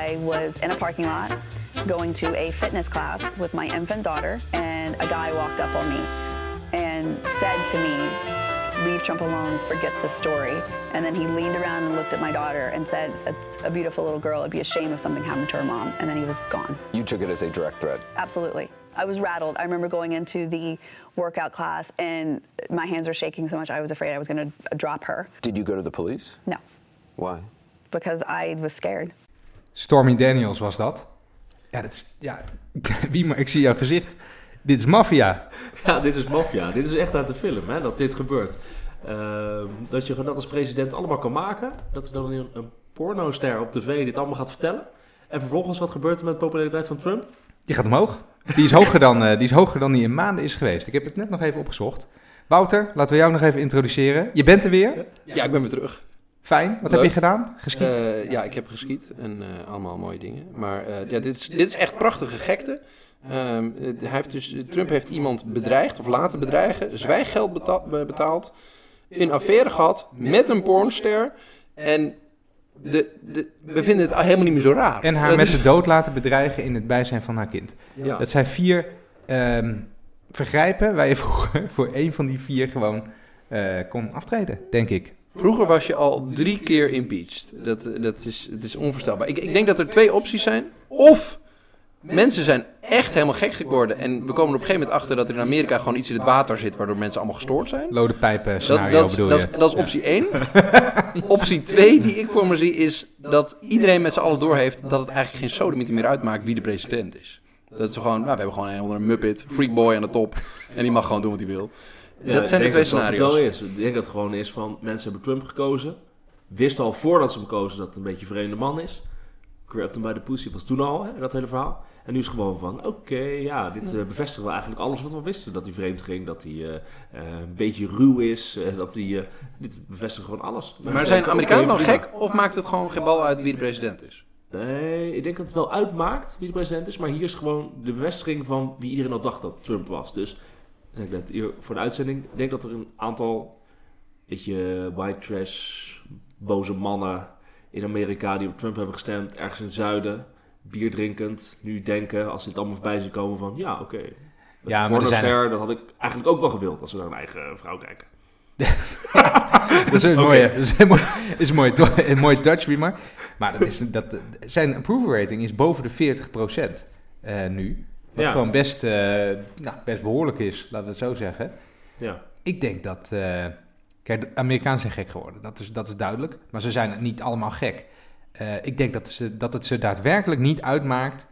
I was in a parking lot going to a fitness class with my infant daughter, and a guy walked up on me and said to me, Leave Trump alone, forget the story. And then he leaned around and looked at my daughter and said, It's a beautiful little girl. It'd be a shame if something happened to her mom. And then he was gone. You took it as a direct threat. Absolutely. I was rattled. I remember going into the workout class and my hands were shaking so much I was afraid I was going to drop her. Did you go to the police? No, Why? because I was scared. Stormy Daniels was dat. Ja, dat is... Ja, wie maar, ik zie jouw gezicht. Dit is maffia. Ja, dit is maffia. Dit is echt uit de film, hè, dat dit gebeurt. Ehm, dat je dat als president allemaal kan maken. Dat er dan een, een pornoster op tv dit allemaal gaat vertellen. En vervolgens, wat gebeurt er met de populariteit van Trump? Die gaat omhoog. Die is hoger dan, eh, die, is hoger dan die in maanden is geweest. Ik heb het net nog even opgezocht. Wouter, laten we jou nog even introduceren. Je bent er weer. Ja, ik ben weer terug. Fijn. Wat Leuk. heb je gedaan? Geschiet. Eh, ja, ik heb geschiet en eh, allemaal mooie dingen. Maar eh, ja, dit, is, dit is echt prachtige gekte. Ehm, eh, hij heeft dus, Trump heeft iemand bedreigd of laten bedreigen, zwijggeld beta- be- betaald, een affaire gehad met een pornster. En de, de, we vinden het helemaal niet meer zo raar. en haar Dat met is- de dood laten bedreigen in het bijzijn van haar kind. ja. Dat zijn vier ehm, vergrijpen waar je vroeger voor één van die vier gewoon kon aftreden, denk ik. Vroeger was je al drie keer impeached. Dat, dat is, het is onvoorstelbaar. Ik, ik denk dat er twee opties zijn. Of mensen zijn echt helemaal gek geworden. En we komen er op een gegeven moment achter dat er in Amerika gewoon iets in het water zit. Waardoor mensen allemaal gestoord zijn. Lode pijpen Dat, scenario dat, is- bedoel dat, je? dat is optie 1. optie 2 die ik voor me zie is dat iedereen met z'n allen doorheeft dat het eigenlijk geen sodemieter meer uitmaakt wie de president is. Dat is gewoon, nou, we hebben gewoon een onder een muppet, freakboy aan de top. En die mag gewoon doen wat hij wil. Ja, dat zijn de ik twee denk dat het scenario's. wel is. Ik denk dat het gewoon is van mensen hebben Trump gekozen. Wisten al voordat ze hem kozen dat het een beetje een vreemde man is. Grabbed hem bij de pussy was toen al, hè, dat hele verhaal. En nu is het gewoon van, oké, ja, dit eh, bevestigt wel eigenlijk alles wat we wisten. Dat hij vreemd ging, dat hij eh, eh, een beetje ruw is, dat hij... dit bevestigt gewoon alles. Maar zijn Amerikanen dan prima. gek of maakt het gewoon geen bal uit wie de president is? Nee, ik denk dat het wel uitmaakt wie de president is. Maar hier is gewoon de bevestiging van wie iedereen al dacht dat Trump was. Dus, zeg ik net hier voor de uitzending, ik denk dat er een aantal, weet je, white trash, boze mannen in Amerika die op Trump hebben gestemd, ergens in het zuiden, bier drinkend, nu denken, als ze het allemaal voorbij zien komen van, ja, oké. Ja, maar zijn dat had ik eigenlijk ook wel gewild als ze naar een eigen vrouw kijken. Dat is een mooie, dat is een mooie, is een mooie, to- een mooie touch, Wimar. Maar dat is, dat, zijn approval rating is boven de 40% eh, nu. Wat Ja. gewoon best, eh, nou, best behoorlijk is, laten we het zo zeggen. Ja. Ik denk dat... eh, kijk, de Amerikanen zijn gek geworden. Dat is, dat is duidelijk. Maar ze zijn niet allemaal gek. Eh, ik denk dat, ze, dat het ze daadwerkelijk niet uitmaakt...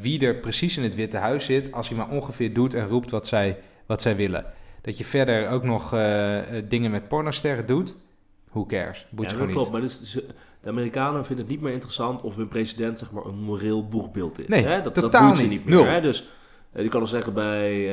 wie er precies in het Witte Huis zit... als hij maar ongeveer doet en roept wat zij, wat zij willen. Dat je verder ook nog dingen met pornosterren doet... Who cares? Boeit ja, je dat klopt. niet. Maar dus, de Amerikanen vinden het niet meer interessant of hun president zeg maar, een moreel boegbeeld is. Nee, hè? Dat, totaal dat boeit ze niet. niet meer. Nul. Hè? Dus eh, je kan al zeggen bij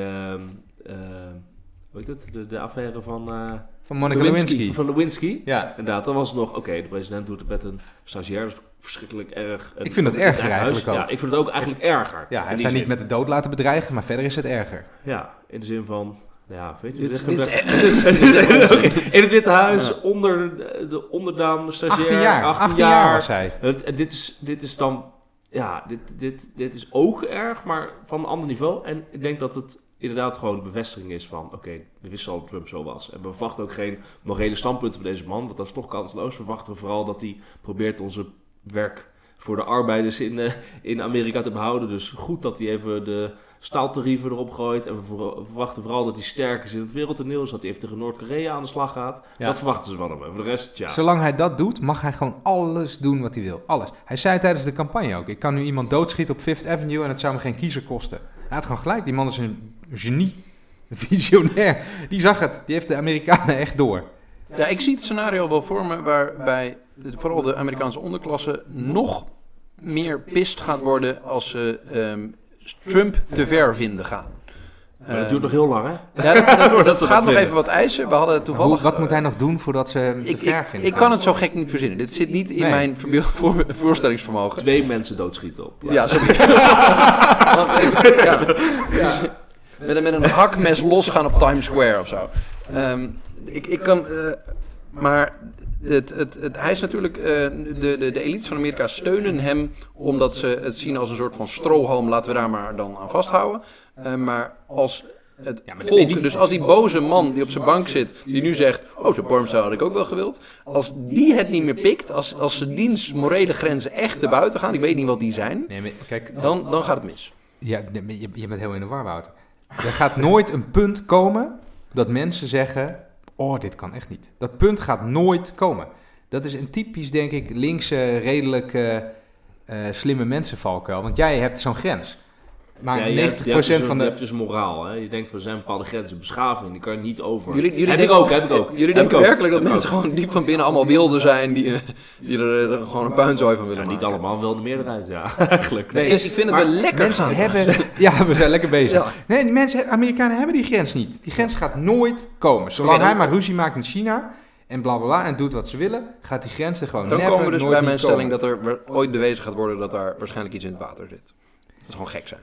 hoe heet het? De, de affaire van, eh Van Monica Lewinsky. Van Lewinsky. Ja, Inderdaad, dan was het nog, oké, de president doet het met een stagiair, dat is verschrikkelijk erg. En Ik vind het erger eigen eigenlijk ook. Ja, ik vind het ook eigenlijk erger. ja hij heeft haar niet met de dood laten bedreigen... maar verder is het erger. Ja, in de zin van, ja, weet je, Dit dit is- is, dit is- dit is, dit is- oké, in het Witte Huis, onder de, de onderdaan, de stagiair, 18 jaar, 18 jaar was hij. Het, dit, is, dit is dan, ja, dit, dit, dit is ook erg, maar van een ander niveau. En ik denk dat het inderdaad gewoon de bevestiging is van, oké, we wisten al dat Trump zo was. En we verwachten ook geen morele standpunten van deze man, want dat is toch kansloos. We verwachten vooral dat hij probeert onze werk voor de arbeiders in, eh, in Amerika te behouden. Dus goed dat hij even de staaltarieven erop gooit. En we verwachten vooral dat hij sterk is in het wereldtoneel. Dus dat hij even tegen Noord-Korea aan de slag gaat. Ja. Dat verwachten ze van hem. En voor de rest, ja. Zolang hij dat doet, mag hij gewoon alles doen wat hij wil. Alles. Hij zei tijdens de campagne ook: ik kan nu iemand doodschieten op Fifth Avenue en het zou me geen kiezer kosten. Hij had gewoon gelijk. Die man is een genie. Een visionair. Die zag het. Die heeft de Amerikanen echt door. Ja, ik zie het scenario wel voor me waarbij de- vooral de Amerikaanse onderklasse nog meer pist gaat worden als ze ehm, Trump te ver vinden gaan. Maar dat duurt nog heel lang, hè? Ja, dat, dat- gaat dat nog vinden. even wat eisen. We hadden toevallig... Hoe, wat moet hij nog doen voordat ze hem te ik, ver ik, vinden? ik kan het zo gek niet verzinnen. Dit zit niet in Nee. mijn voor, voorstellingsvermogen. Twee mensen doodschieten op. Ja, sorry. Ik- ja, ja. Met, een, met een hakmes losgaan op Times Square of zo. Ehm, ik, ik kan... eh, maar het, het, het, hij is natuurlijk, eh, de, de, de elites van Amerika steunen hem omdat ze het zien als een soort van strohalm. Laten we daar maar dan aan vasthouden. Eh, maar als het Ja, maar volk, dus als die boze man die op zijn bank zit, die nu zegt, oh zo'n pornstar had ik ook wel gewild. Als die het niet meer pikt, als, als ze diens morele grenzen echt te buiten gaan, ik weet niet wat die zijn, Nee, maar kijk, dan, dan gaat het mis. Ja, je, je bent heel in de war, Wouter. Er gaat nooit een punt komen dat mensen zeggen... Oh, dit kan echt niet. Dat punt gaat nooit komen. Dat is een typisch, denk ik, linkse, redelijk eh, eh, slimme mensenvalkuil. Want jij hebt zo'n grens. Maar Ja, 90% je hebt, je hebt dus een- van Je de... hebt dus moraal, hè. Je denkt, er zijn bepaalde grenzen, beschaving, die kan je niet over. Jullie, jullie heb denken ik ook, heb ik ook. Jullie Heb denken werkelijk dat mensen ook. gewoon diep van binnen allemaal wilden zijn die, eh, die er eh, gewoon een puinzooi van willen Ja, niet allemaal, wel de meerderheid, ja. Eigenlijk. Nee, ik, ik vind het wel lekker Mensen hebben... Ja, we zijn lekker bezig. Ja. Nee, die mensen, Amerikanen hebben die grens niet. Die grens gaat nooit komen. Zolang hij maar ruzie maakt met China... En bla bla bla, en doet wat ze willen, gaat die grens er gewoon Dan never, komen we dus bij mijn stelling dat er ooit bewezen gaat worden dat daar waarschijnlijk iets in het water zit. Dat is gewoon gek zijn.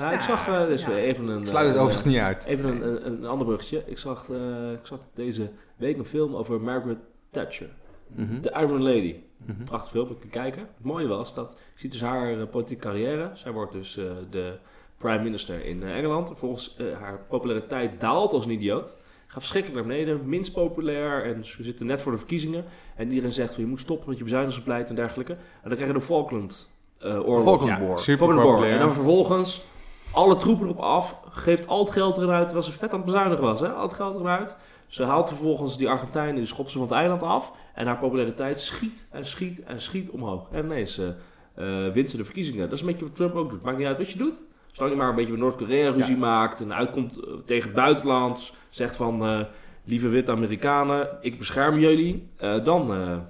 Ja, ik zag eh, dus Ja. even een... Ik sluit het eh, overigens niet uit. Even een, een, een ander bruggetje. Ik zag, eh, ik zag deze week een film over Margaret Thatcher. Mhm. The Iron Lady. Mhm. Prachtig film, ik kan kijken. Het mooie was dat, je ziet dus haar politieke carrière. Zij wordt dus eh, de prime minister in eh, Engeland. Vervolgens eh, haar populariteit daalt als een idioot. Gaat verschrikkelijk naar beneden, minst populair. En ze zitten net voor de verkiezingen. En iedereen zegt, van, je moet stoppen met je bezuinigingsbeleid en dergelijke. En dan krijg je de Falkland eh oorlog. Falkland Ja, super War. En dan vervolgens alle troepen erop af. Geeft al het geld erin uit terwijl ze vet aan het bezuinigen was. Hè? Al het geld erin uit. Ze haalt vervolgens die Argentijnen, die schopt ze van het eiland af. En haar populariteit schiet en schiet en schiet omhoog. En ineens eh eh, wint ze de verkiezingen. Dat is een beetje wat Trump ook doet. Maakt niet uit wat je doet. Zolang je maar een beetje met Noord-Korea ruzie maakt. En uitkomt eh, tegen het buitenland. Zegt van, lieve witte Amerikanen, ik bescherm jullie. dan ben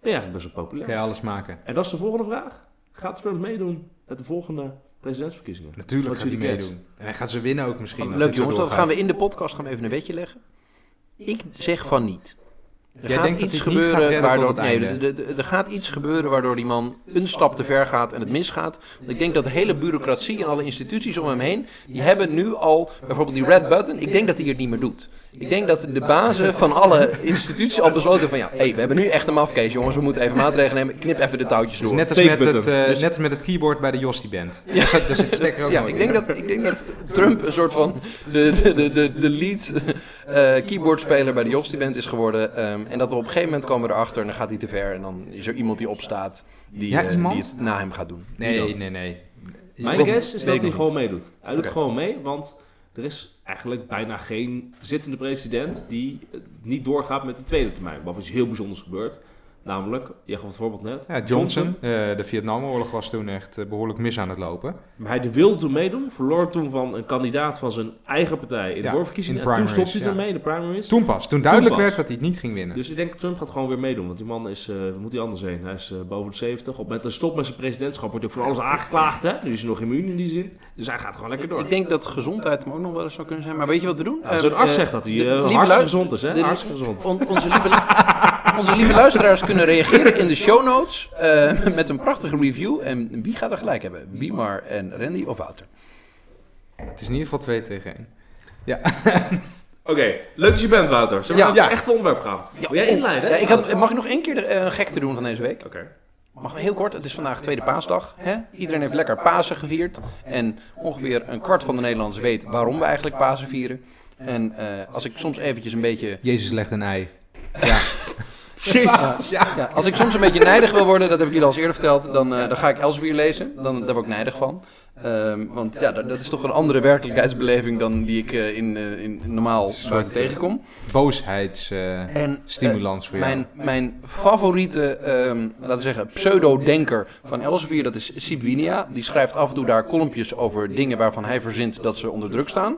je eigenlijk best wel populair. Kan je alles maken. En dat is de volgende vraag. Gaat Trump meedoen met de volgende presidentsverkiezingen? Natuurlijk Wat gaat hij meedoen. En hij gaat ze winnen ook misschien. Leuk jongens, dan gaan we in de podcast gaan we even een wetje leggen. Ik zeg van niet. Er Jij gaat denkt dat iets het gebeuren waardoor. het Nee, er gaat iets gebeuren waardoor die man een stap te ver gaat en het misgaat. Want ik denk dat de hele bureaucratie en alle instituties om hem heen. die hebben nu al bijvoorbeeld die red button. Ik denk dat hij het niet meer doet. Ik denk dat de bazen van alle instituties al besloten van ja, hey, we hebben nu echt een mafkees jongens, we moeten even maatregelen nemen. Knip even de touwtjes Dus door. net als, Fake met het, eh, Dus- net als met het keyboard bij de Jostie Band. Daar daar zit de stekker ook Ja, ik denk, dat, ik denk dat Trump een soort van de, de, de, de, de lead eh, keyboardspeler bij de Jostie Band is geworden. En dat we op een gegeven moment komen we erachter en dan gaat hij te ver. En dan is er iemand die opstaat die, Ja, eh, die het na hem gaat doen. Nee, nee, nee. Mijn Weet- guess is dat hij gewoon meedoet. Hij doet gewoon mee, want er is eigenlijk bijna geen zittende president die eh, niet doorgaat met de tweede termijn. Wat iets heel bijzonders gebeurt. Namelijk, je gaf het voorbeeld net. Ja, Johnson, eh, de Vietnamoorlog was toen echt eh, behoorlijk mis aan het lopen. Maar hij wilde toen meedoen, verloor toen van een kandidaat van zijn eigen partij in de voorverkiezingen. En toen stopte hij ja. ermee, de primaries. Toen pas, toen duidelijk pas. werd dat hij het niet ging winnen. Dus ik denk Trump gaat gewoon weer meedoen. Want die man is, eh wat moet hij anders zijn? Hij is boven de 70. Op dat hij stopt met zijn presidentschap wordt hij ook voor alles aangeklaagd. Hè? Nu is hij nog immuun in die zin. Dus hij gaat gewoon lekker door. Ik denk dat gezondheid hem ook nog wel eens zou kunnen zijn. Maar weet je wat we doen? Ja, Zo'n arts zegt dat hij hartstikke gezond is. Hè? de- hartstikke gezond. on- onze, lieve, onze lieve luisteraars kunnen reageren in de show notes eh, met een prachtige review. En wie gaat er gelijk hebben? Wiemar en Randy of Wouter? Het is in ieder geval 2 tegen 1. Oké, leuk dat je bent, Wouter. Zullen we Ja. naar het echte onderwerp gaan? Wil jij inleiden? Ja, ik had, mag ik nog één keer de, eh, gek te doen van deze week? Oké. Mag heel kort, het is vandaag tweede paasdag. Hè? Iedereen heeft lekker Pasen gevierd. En ongeveer een kwart van de Nederlanders weet waarom we eigenlijk Pasen vieren. En eh, als ik soms eventjes een beetje... Jezus legt een ei. Jezus. Ja, als ik soms een beetje nijdig wil worden, dat heb ik jullie al eens eerder verteld, dan, eh, dan ga ik Elsevier lezen. Dan, daar word ik nijdig van. Ehm, want ja, dat, dat is toch een andere werkelijkheidsbeleving dan die ik eh, in, eh, in normaal buiten tegenkom. Boosheidsstimulans En eh, stimulans voor jou. Mijn, mijn favoriete, ehm, laten we zeggen, pseudo-denker van Elsevier, dat is Sibwinia. Die schrijft af en toe daar kolompjes over dingen waarvan hij verzint dat ze onder druk staan.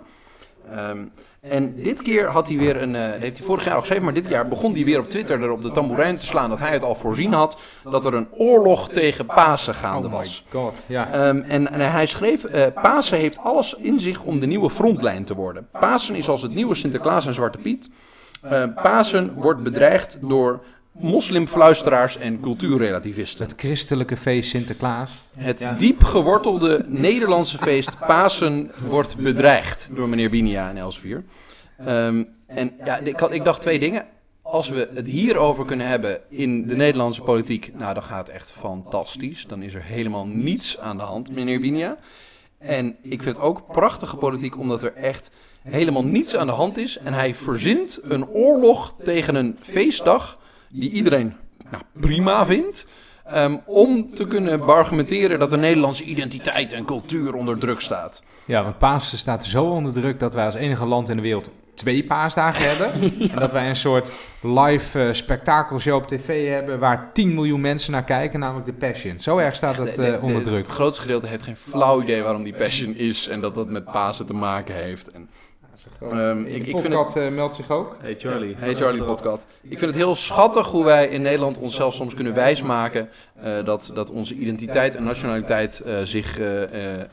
Ehm, en dit keer had hij weer een, eh, heeft hij vorig jaar al geschreven, maar dit jaar begon hij weer op Twitter er op de tamboerijn te slaan dat hij het al voorzien had, dat er een oorlog tegen Pasen gaande oh my was. god, ja. Ehm, en, en hij schreef, eh, Pasen heeft alles in zich om de nieuwe frontlijn te worden. Pasen is als het nieuwe Sinterklaas en Zwarte Piet. Eh, Pasen wordt bedreigd door moslimfluisteraars en cultuurrelativisten. Het christelijke feest Sinterklaas. Het Ja. diep gewortelde Nederlandse feest Pasen wordt bedreigd door meneer Binia en Elsevier. Ehm, en ja, ik, had, ik dacht twee dingen. als we het hierover kunnen hebben in de Nederlandse politiek, nou dan gaat het echt fantastisch. Dan is er helemaal niets aan de hand, meneer Winia. En ik vind het ook prachtige politiek, omdat er echt helemaal niets aan de hand is. En hij verzint een oorlog tegen een feestdag die iedereen nou, prima vindt. ehm, om te kunnen argumenteren dat de Nederlandse identiteit en cultuur onder druk staat. Ja, want Pasen staat zo onder druk dat wij als enige land in de wereld twee paasdagen hebben. En dat wij een soort live eh, spektakelshow op tv hebben waar 10 miljoen mensen naar kijken, namelijk de Passion. Zo erg staat het eh, onder de- druk. Het grootste gedeelte heeft geen flauw idee waarom die passion is en dat dat met Pasen te maken heeft. En, Ehm, ik- vind podcast eh, meldt zich ook. Hey Charlie. hey Charlie Podcast. Ik vind het heel schattig hoe wij in Nederland onszelf soms kunnen wijsmaken eh, dat, dat onze identiteit en nationaliteit eh, zich eh, eh, eh,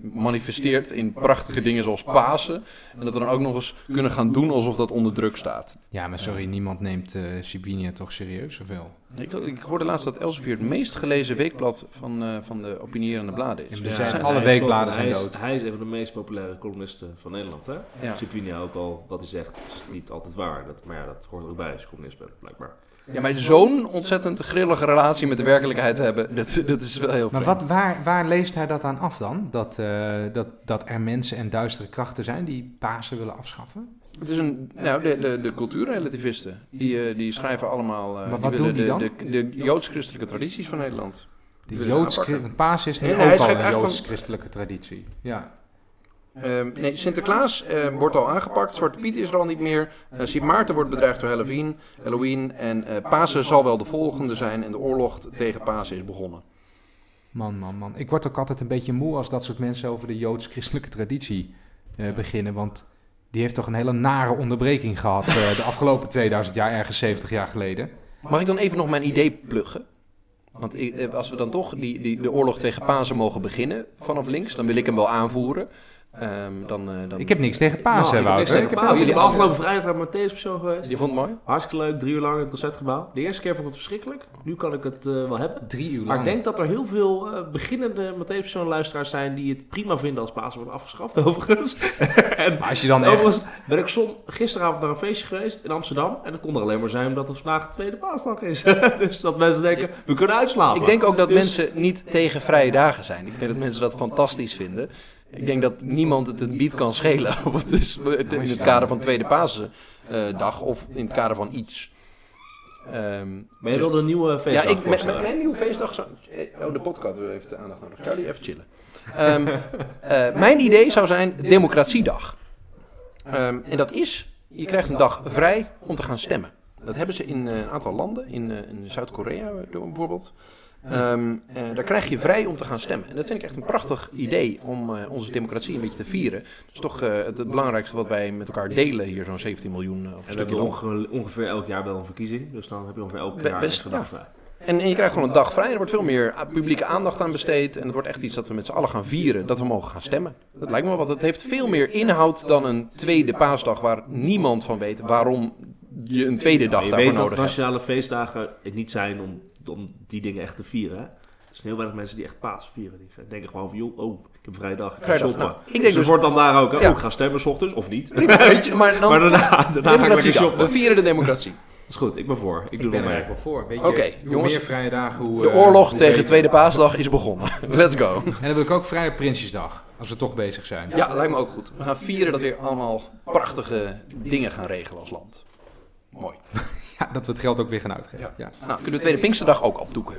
manifesteert in prachtige dingen zoals Pasen. En dat we dan ook nog eens kunnen gaan doen alsof dat onder druk staat. Ja, maar sorry, niemand neemt eh Sibinia toch serieus zoveel. Ik, ik hoorde laatst dat Elsevier het meest gelezen weekblad van, eh, van de opinierende bladen is. Ja, Dus er zijn alle hij- weekbladen hij zijn is- dood. Hij is een van de meest populaire columnisten van Nederland, hè? Ja. Sipinia ook al, wat hij zegt, is niet altijd waar. Dat, maar ja, dat hoort er ook bij als columnist blijkbaar. Ja, maar zo'n ontzettend grillige relatie met de werkelijkheid hebben, dat, dat is wel heel Maar wat, waar, waar leest hij dat aan af dan? Dat, eh, dat, dat er mensen en duistere krachten zijn die Pasen willen afschaffen? Het is een, nou, de, de, de cultuurrelativisten, die, eh, die schrijven allemaal... eh, Maar wat doen die de, dan? De, de, joods-christelijke tradities van Nederland. De Joods, Pasen is nu Nee, ook al een Joods-christelijke traditie. Ja. Ehm, nee, Sinterklaas eh, wordt al aangepakt, Zwarte Piet is er al niet meer, eh Sint Maarten wordt bedreigd door Halloween, Halloween en Pasen zal wel de volgende zijn en de oorlog tegen Pasen is begonnen. Man, man, man. Ik word ook altijd een beetje moe als dat soort mensen over de Joods-christelijke traditie beginnen. Want die heeft toch een hele nare onderbreking gehad eh, de afgelopen 2000 jaar, ergens 70 jaar geleden. Mag ik dan even nog mijn idee pluggen? Want eh, als we dan toch die, die, de oorlog tegen Pasen mogen beginnen vanaf links, dan wil ik hem wel aanvoeren. Ehm, dan, eh, dan... Ik heb niks tegen Pasen, Nou, ik heb niks Wouter. tegen Ik heb- Pasen. Ik oh, ben jullie- afgelopen vrijdag naar Matthäus Persoon geweest. Die vond het mooi? Hartstikke leuk, drie uur lang in het concertgebouw. De eerste keer vond ik het verschrikkelijk. Nu kan ik het eh, wel hebben. Drie uur lang. Maar ik denk dat er heel veel eh, beginnende Matthäus Persoon luisteraars zijn die het prima vinden als Pasen wordt afgeschaft, overigens. en Maar als je dan echt... overigens ben ik zon, gisteravond naar een feestje geweest in Amsterdam. En dat kon er alleen maar zijn omdat het vandaag de tweede paasdag is. dus dat mensen denken, we kunnen uitslapen. Ik denk ook dat Dus- mensen niet tegen vrije dagen zijn. Ik denk dat mensen dat fantastisch vinden. Ik denk dat niemand het een bied kan schelen. Of het is in het kader van Tweede Paasdag of in het kader van iets. Ehm, Maar je dus- wilde een nieuwe ja, feestdag ik, met, mijn nieuwe feestdag... Zo, eh, oh, de podcast heeft de aandacht nodig. Charlie, even chillen. Ehm, eh, mijn idee zou zijn Democratiedag. Ehm, en dat is, je krijgt een dag vrij om te gaan stemmen. Dat hebben ze in eh, een aantal landen, in, in Zuid-Korea bijvoorbeeld. Ehm, eh, daar krijg je vrij om te gaan stemmen. En dat vind ik echt een prachtig idee om eh, onze democratie een beetje te vieren. Dat is toch eh, het, het belangrijkste wat wij met elkaar delen hier, zo'n 17 miljoen op een En we hebben onge- ongeveer elk jaar wel een verkiezing. Dus dan heb je ongeveer elk jaar best, een dag vrij. En, en je krijgt gewoon een dag vrij. Er wordt veel meer publieke aandacht aan besteed. En het wordt echt iets dat we met z'n allen gaan vieren. Dat we mogen gaan stemmen. Dat lijkt me wel wat. Het heeft veel meer inhoud dan een tweede paasdag waar niemand van weet waarom je een tweede dag Maar je daarvoor weet dat nodig hebt. nationale feestdagen het niet zijn om, om die dingen echt te vieren. Hè? Er zijn heel weinig mensen die echt paas vieren. Die denken gewoon van, joh, oh, ik heb een vrije dag. Ik ga Vrijdag, shoppen. nou, ik dus denk het dus- wordt dan daar ook, hè, Ja. oh, ik ga stemmen s ochtends, of niet. Weet je, maar dan, maar daarna, daarna ga ik lekker shoppen. We vieren de democratie. is goed, ik ben voor. Ik doe ben er mee. eigenlijk wel voor. Weet Oké, je, hoe jongens. meer vrije dagen, hoe... De eh, oorlog hoe tegen tweede paasdag is begonnen. Let's go. En dan wil ik ook vrije Prinsjesdag, als we toch bezig zijn. Ja, lijkt me ook goed. We gaan vieren dat we weer allemaal prachtige dingen gaan regelen als land. Mooi. Ja, dat we het geld ook weer gaan uitgeven. Ja. Ja. Nou, kunnen we tweede Pinksterdag ook opdoeken.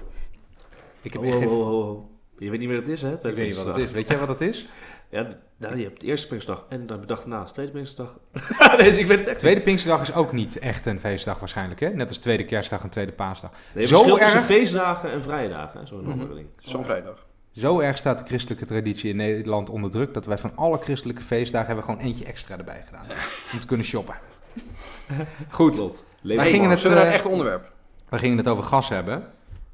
Ik heb Oh, echt oh, oh, oh. Je weet niet meer wat het is, hè? Ik Tweede weet niet wat het is. Weet jij wat het is? Ja, nou, je hebt de eerste Pinksterdag en dan bedacht daarnaast tweede Pinksterdag. nee, dus ik weet het echt Tweede niet. Pinksterdag is ook niet echt een feestdag waarschijnlijk, hè? Net als tweede kerstdag en tweede paasdag. Nee, Zo tussen erg? feestdagen en vrijdagen. hè, Zo'n Mhm. andere ding. Zo'n vrijdag. Zo erg staat de christelijke traditie in Nederland onder druk... dat wij van alle christelijke feestdagen hebben gewoon eentje extra erbij gedaan. Om te kunnen shoppen. Goed, Wij gingen het, Zullen we naar eh, een echt onderwerp? we gingen het over gas hebben.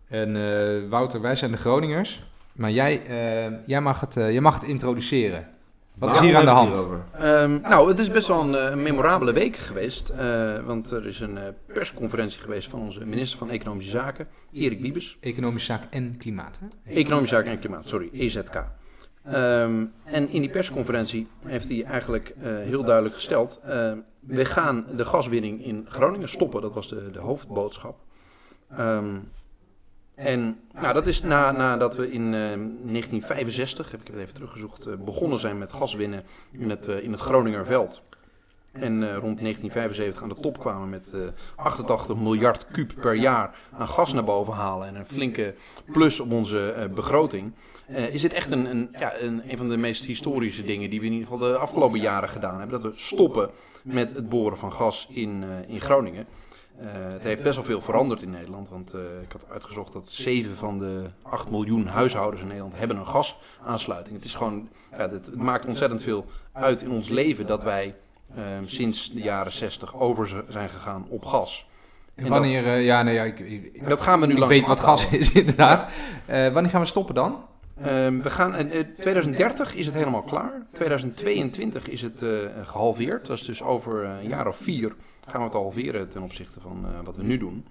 En eh, Wouter, wij zijn de Groningers. Maar jij, eh, jij, mag, het, jij mag het introduceren. Wat is hier aan de hand? Ehm, nou, het is best wel een, een memorabele week geweest. eh, want er is een eh, persconferentie geweest van onze minister van Economische Zaken, Erik Wiebes. Economische zaak en klimaat. Hè? Economische Zaken en Klimaat, sorry, EZK. Ehm, en in die persconferentie heeft hij eigenlijk eh, heel duidelijk gesteld: eh, we gaan de gaswinning in Groningen stoppen. Dat was de, de hoofdboodschap. Ehm, en nou, dat is na, nadat we in eh, 1965, heb ik het even teruggezocht, eh, begonnen zijn met gaswinnen in het, eh, in het Groningerveld. En eh, rond 1975 aan de top kwamen met eh, 88 miljard kuub per jaar aan gas naar boven halen. En een flinke plus op onze eh, begroting. Eh, is dit echt een, een, ja, een, een van de meest historische dingen die we in ieder geval de afgelopen jaren gedaan hebben. Dat we stoppen met het boren van gas in, eh, in Groningen. Eh, het heeft best wel veel veranderd in Nederland. Want eh, ik had uitgezocht dat 7 van de 8 miljoen huishoudens in Nederland hebben een gasaansluiting. Het, is gewoon, ja, het, het maakt ontzettend veel uit in ons leven dat wij eh, sinds de jaren 60 over zijn gegaan op gas. En En wanneer, ja, nee, ja, ik, ik, Dat, gaan we nu ik weet wat gas is, inderdaad. Wanneer gaan we stoppen dan? Ehm, we gaan, eh, eh, 2030 is het helemaal klaar. 2022 is het eh, gehalveerd. Dat is dus over een jaar of vier gaan we het halveren ten opzichte van wat we nu doen.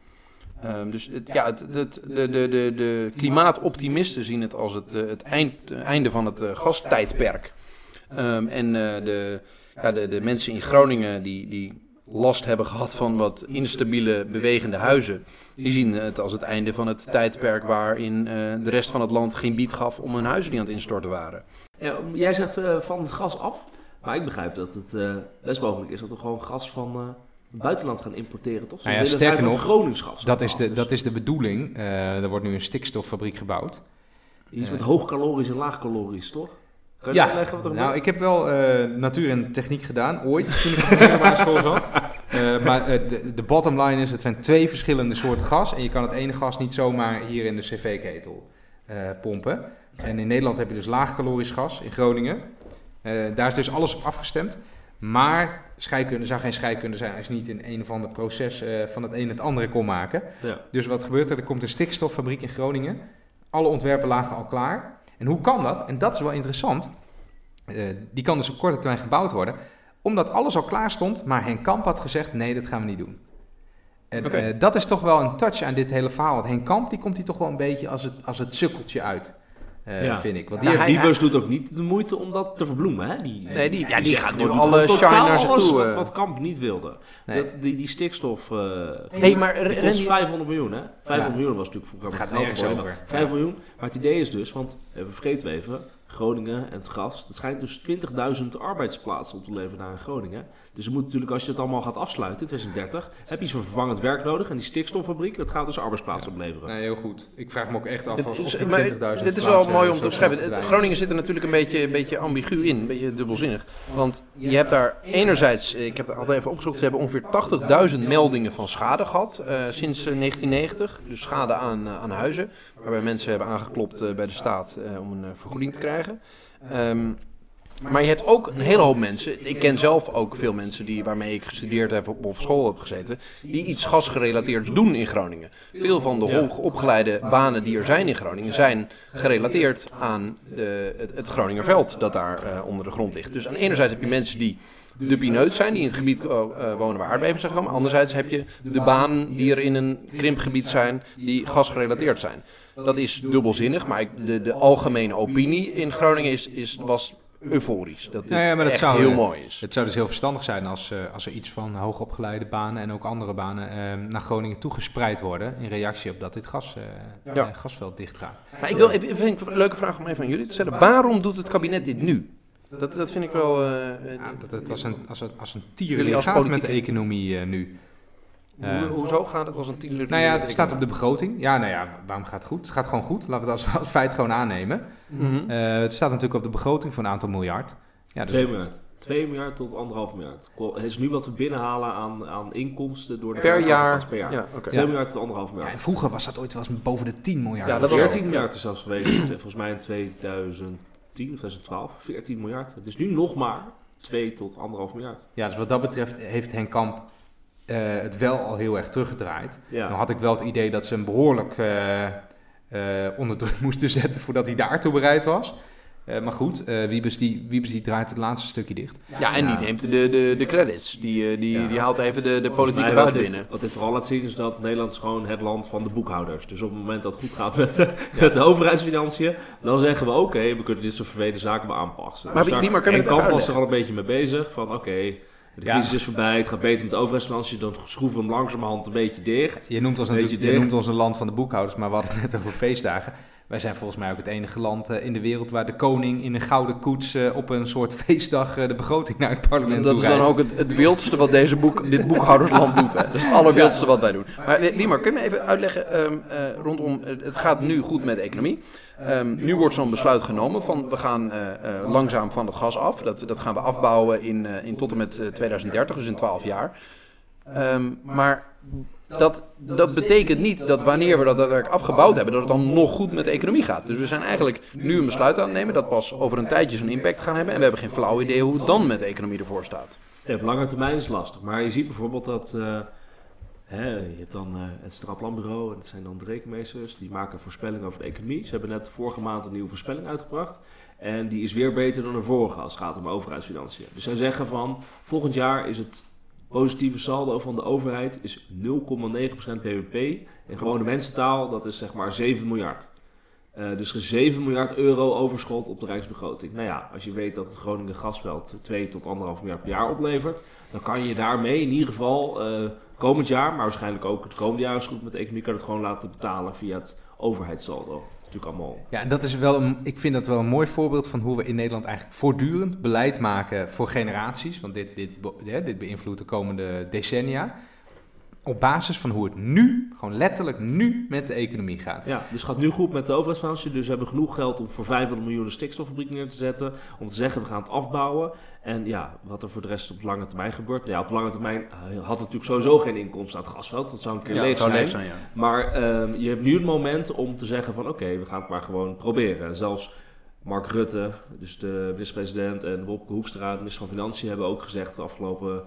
Ehm, dus ja, het, het, de, de, de, de klimaatoptimisten zien het als het, het eind, einde van het gastijdperk. Ehm, en de, ja, de, de mensen in Groningen die, die last hebben gehad van wat instabiele bewegende huizen, die zien het als het einde van het tijdperk waarin eh, de rest van het land geen bied gaf om hun huizen die aan het instorten waren. Ja, jij zegt eh, van het gas af. Maar ik begrijp dat het eh, best mogelijk is dat we gewoon gas van eh, het buitenland gaan importeren, toch? Ze Nou ja, willen sterker nog, Gronings gas. Dat is, af, de, dus dat is de bedoeling. Eh, er wordt nu een stikstoffabriek gebouwd. Iets met hoogcalorisch en laagcalorisch, toch? Kan je Ja, uitleggen wat er nou, ik heb wel eh, natuur en techniek gedaan, ooit, toen ik op de middelbare school zat. Eh, maar eh, de, de bottom line is, het zijn twee verschillende soorten gas. En je kan het ene gas niet zomaar hier in de cv-ketel pompen. En in Nederland heb je dus laagcalorisch gas in Groningen. Daar is dus alles op afgestemd. Maar scheikunde zou geen scheikunde zijn als je niet in een of ander proces van het een het andere kon maken. Ja. Dus wat gebeurt er? Er komt een stikstoffabriek in Groningen. Alle ontwerpen lagen al klaar. En hoe kan dat? En dat is wel interessant. Eh, die kan dus op korte termijn gebouwd worden. Omdat alles al klaar stond, maar Henk Kamp had gezegd: nee, dat gaan we niet doen. En eh, dat is toch wel een touch aan dit hele verhaal. Want Henk Kamp die komt hier toch wel een beetje als het, als het sukkeltje uit, eh, Ja. vind ik. Want Die heeft Wiebus doet ook niet de moeite om dat te verbloemen, hè? Die, Nee, die- ja, die gaat nu alle totaal shine naar zich toe, Wat, eh. wat Kamp niet wilde. Nee. Dat, die, die stikstof... eh Hey, maar die kost Randy- 500 miljoen, hè? 500 Ja. miljoen was natuurlijk vroeger Het gaat geld nergens over. 5 Ja. miljoen. Maar het idee is dus, want we vergeten we even, Groningen en het gas. Dat schijnt dus 20.000 arbeidsplaatsen op te leveren daar in Groningen. Dus je moet natuurlijk, als je het allemaal gaat afsluiten in 2030, heb je zo'n vervangend werk nodig. En die stikstoffabriek, dat gaat dus arbeidsplaatsen opleveren. Nee, heel goed. Ik vraag me ook echt af Het of is- die maar 20.000 dit is wel mooi om te beschrijven. Groningen zit er natuurlijk een beetje, een beetje ambigu in, een beetje dubbelzinnig. Want je hebt daar enerzijds, eh, ik heb het altijd even opgezocht, ze hebben ongeveer 80.000 meldingen van schade gehad eh, sinds eh, 1990. Dus schade aan, eh, aan huizen, waarbij mensen hebben aangeklopt eh, bij de staat eh, om een eh, vergoeding te krijgen. Ehm, maar je hebt ook een hele hoop mensen, ik ken zelf ook veel mensen die, waarmee ik gestudeerd heb of op school heb gezeten, die iets gasgerelateerds doen in Groningen. Veel van de hoogopgeleide banen die er zijn in Groningen zijn gerelateerd aan de, het, het Groningerveld dat daar eh, onder de grond ligt. Dus aan enerzijds heb je mensen die de pineut zijn, die in het gebied eh, eh, wonen waar aardbevingen zijn gekomen. Anderzijds heb je de banen die er in een krimpgebied zijn, die gasgerelateerd zijn. Dat is dubbelzinnig, maar de, de algemene opinie in Groningen is, is, was euforisch. Dat dit Ja, ja, maar dat echt zou, heel eh, mooi is. Het zou dus heel verstandig zijn als, eh, als er iets van hoogopgeleide banen en ook andere banen eh, naar Groningen toegespreid worden. In reactie op dat dit gas, eh, Ja. eh, gasveld dichtgaat. Maar ik wil even, vind ik een leuke vraag om even aan jullie te stellen. Waarom doet het kabinet dit nu? Dat, dat vind ik wel... Ja, dat het als een, als een, als een Jullie tier als gaat met de economie nu. Hoe, Eh, hoezo gaat het als een tiener? Nou ja, het staat op de begroting. Ja, nou ja, waarom gaat het goed? Het gaat gewoon goed. Laten we het als, als feit gewoon aannemen. Mhm. Eh, het staat natuurlijk op de begroting voor een aantal miljard. Ja, dus 2 miljard. 2 miljard tot 1,5 miljard. Het is nu wat we binnenhalen aan, aan inkomsten door de per jaar. per jaar. Ja, oké. 2 Ja. miljard tot 1,5 ja, miljard. en vroeger was dat ooit wel eens boven de 10 miljard. Ja, dat was 14 miljard is zelfs geweest. Volgens mij in 2010 of 2012. 14 miljard. Het is nu nog maar 2 tot 1,5 miljard. Ja, dus wat dat betreft heeft Henk Kamp eh, het wel al heel erg teruggedraaid. Ja. Nou had ik wel het idee dat ze hem behoorlijk eh, eh, onder druk moesten zetten voordat hij daartoe bereid was. Eh, maar goed, eh, Wiebes, die, Wiebes die draait het laatste stukje dicht. Ja, en die neemt de, de, de credits. Die, die, Ja. die haalt even de, de politieke buit binnen. Wat dit vooral laat zien is dat Nederland is gewoon het land van de boekhouders. Dus op het moment dat het goed gaat met de, met de overheidsfinanciën, dan zeggen we oké, we kunnen dit soort vervelende zaken wel aanpassen. Maar dus wie- wie maar kan en even Kamp was er al een beetje mee bezig van oké, de Ja. crisis is voorbij, het gaat beter met de overheidsfinanciën, dan schroeven we hem langzamerhand een beetje dicht. Je noemt ons, je dicht. noemt ons een land van de boekhouders, maar we hadden het net over feestdagen. Wij zijn volgens mij ook het enige land eh, in de wereld waar de koning in een gouden koets eh, op een soort feestdag eh, de begroting naar het parlement Dat toe is dan ook het, het wildste wat deze boek, dit boekhoudersland doet. Hè. Dat is het allerwildste wat wij doen. Maar Liemar, kun je me even uitleggen ehm, eh, rondom... het gaat nu goed met de economie. Ehm, nu wordt zo'n besluit genomen van we gaan langzaam van het gas af. Dat, dat gaan we afbouwen in, in tot en met eh, 2030, dus in 12 jaar. Ehm, maar dat, dat betekent niet dat wanneer we dat daadwerkelijk afgebouwd hebben, dat het dan nog goed met de economie gaat. Dus we zijn eigenlijk nu een besluit aan het nemen dat pas over een tijdje zijn impact gaan hebben. En we hebben geen flauw idee hoe het dan met de economie ervoor staat. Ja, op lange termijn is het lastig. Maar je ziet bijvoorbeeld dat. eh, hè, je hebt dan eh, het Straplanbureau, en dat zijn dan de rekenmeesters. Die maken voorspellingen over de economie. Ze hebben net vorige maand een nieuwe voorspelling uitgebracht. En die is weer beter dan de vorige als het gaat om overheidsfinanciën. Dus zij zeggen van volgend jaar is het positieve saldo van de overheid is 0,9% bbp. In gewone mensentaal, dat is zeg maar 7 miljard. Eh, dus er is 7 miljard euro overschot op de rijksbegroting. Nou ja, als je weet dat het Groningen gasveld 2 tot 1,5 miljard per jaar oplevert, dan kan je daarmee in ieder geval eh, komend jaar, maar waarschijnlijk ook het komende jaar is goed met de economie, kan het gewoon laten betalen via het overheidssaldo. Natuurlijk allemaal. Ja, en dat is wel een, ik vind dat wel een mooi voorbeeld van hoe we in Nederland eigenlijk voortdurend beleid maken voor generaties. Want dit, dit, dit beïnvloedt de komende decennia. Op basis van hoe het nu, gewoon letterlijk nu, met de economie gaat. Ja, dus het gaat nu goed met de overheidsfinanciën. Dus we hebben genoeg geld om voor 500 miljoen een stikstoffabriek neer te zetten. Om te zeggen, we gaan het afbouwen. En ja, wat er voor de rest op lange termijn gebeurt. Nou ja, op lange termijn eh, had het natuurlijk sowieso geen inkomsten aan het gasveld. Dat zou een keer Ja, leeg zijn. leeg zijn, ja. Maar ehm, je hebt nu het moment om te zeggen van oké, we gaan het maar gewoon proberen. En zelfs Mark Rutte, dus de minister-president en Wopke Hoekstra, de minister van Financiën, hebben ook gezegd de afgelopen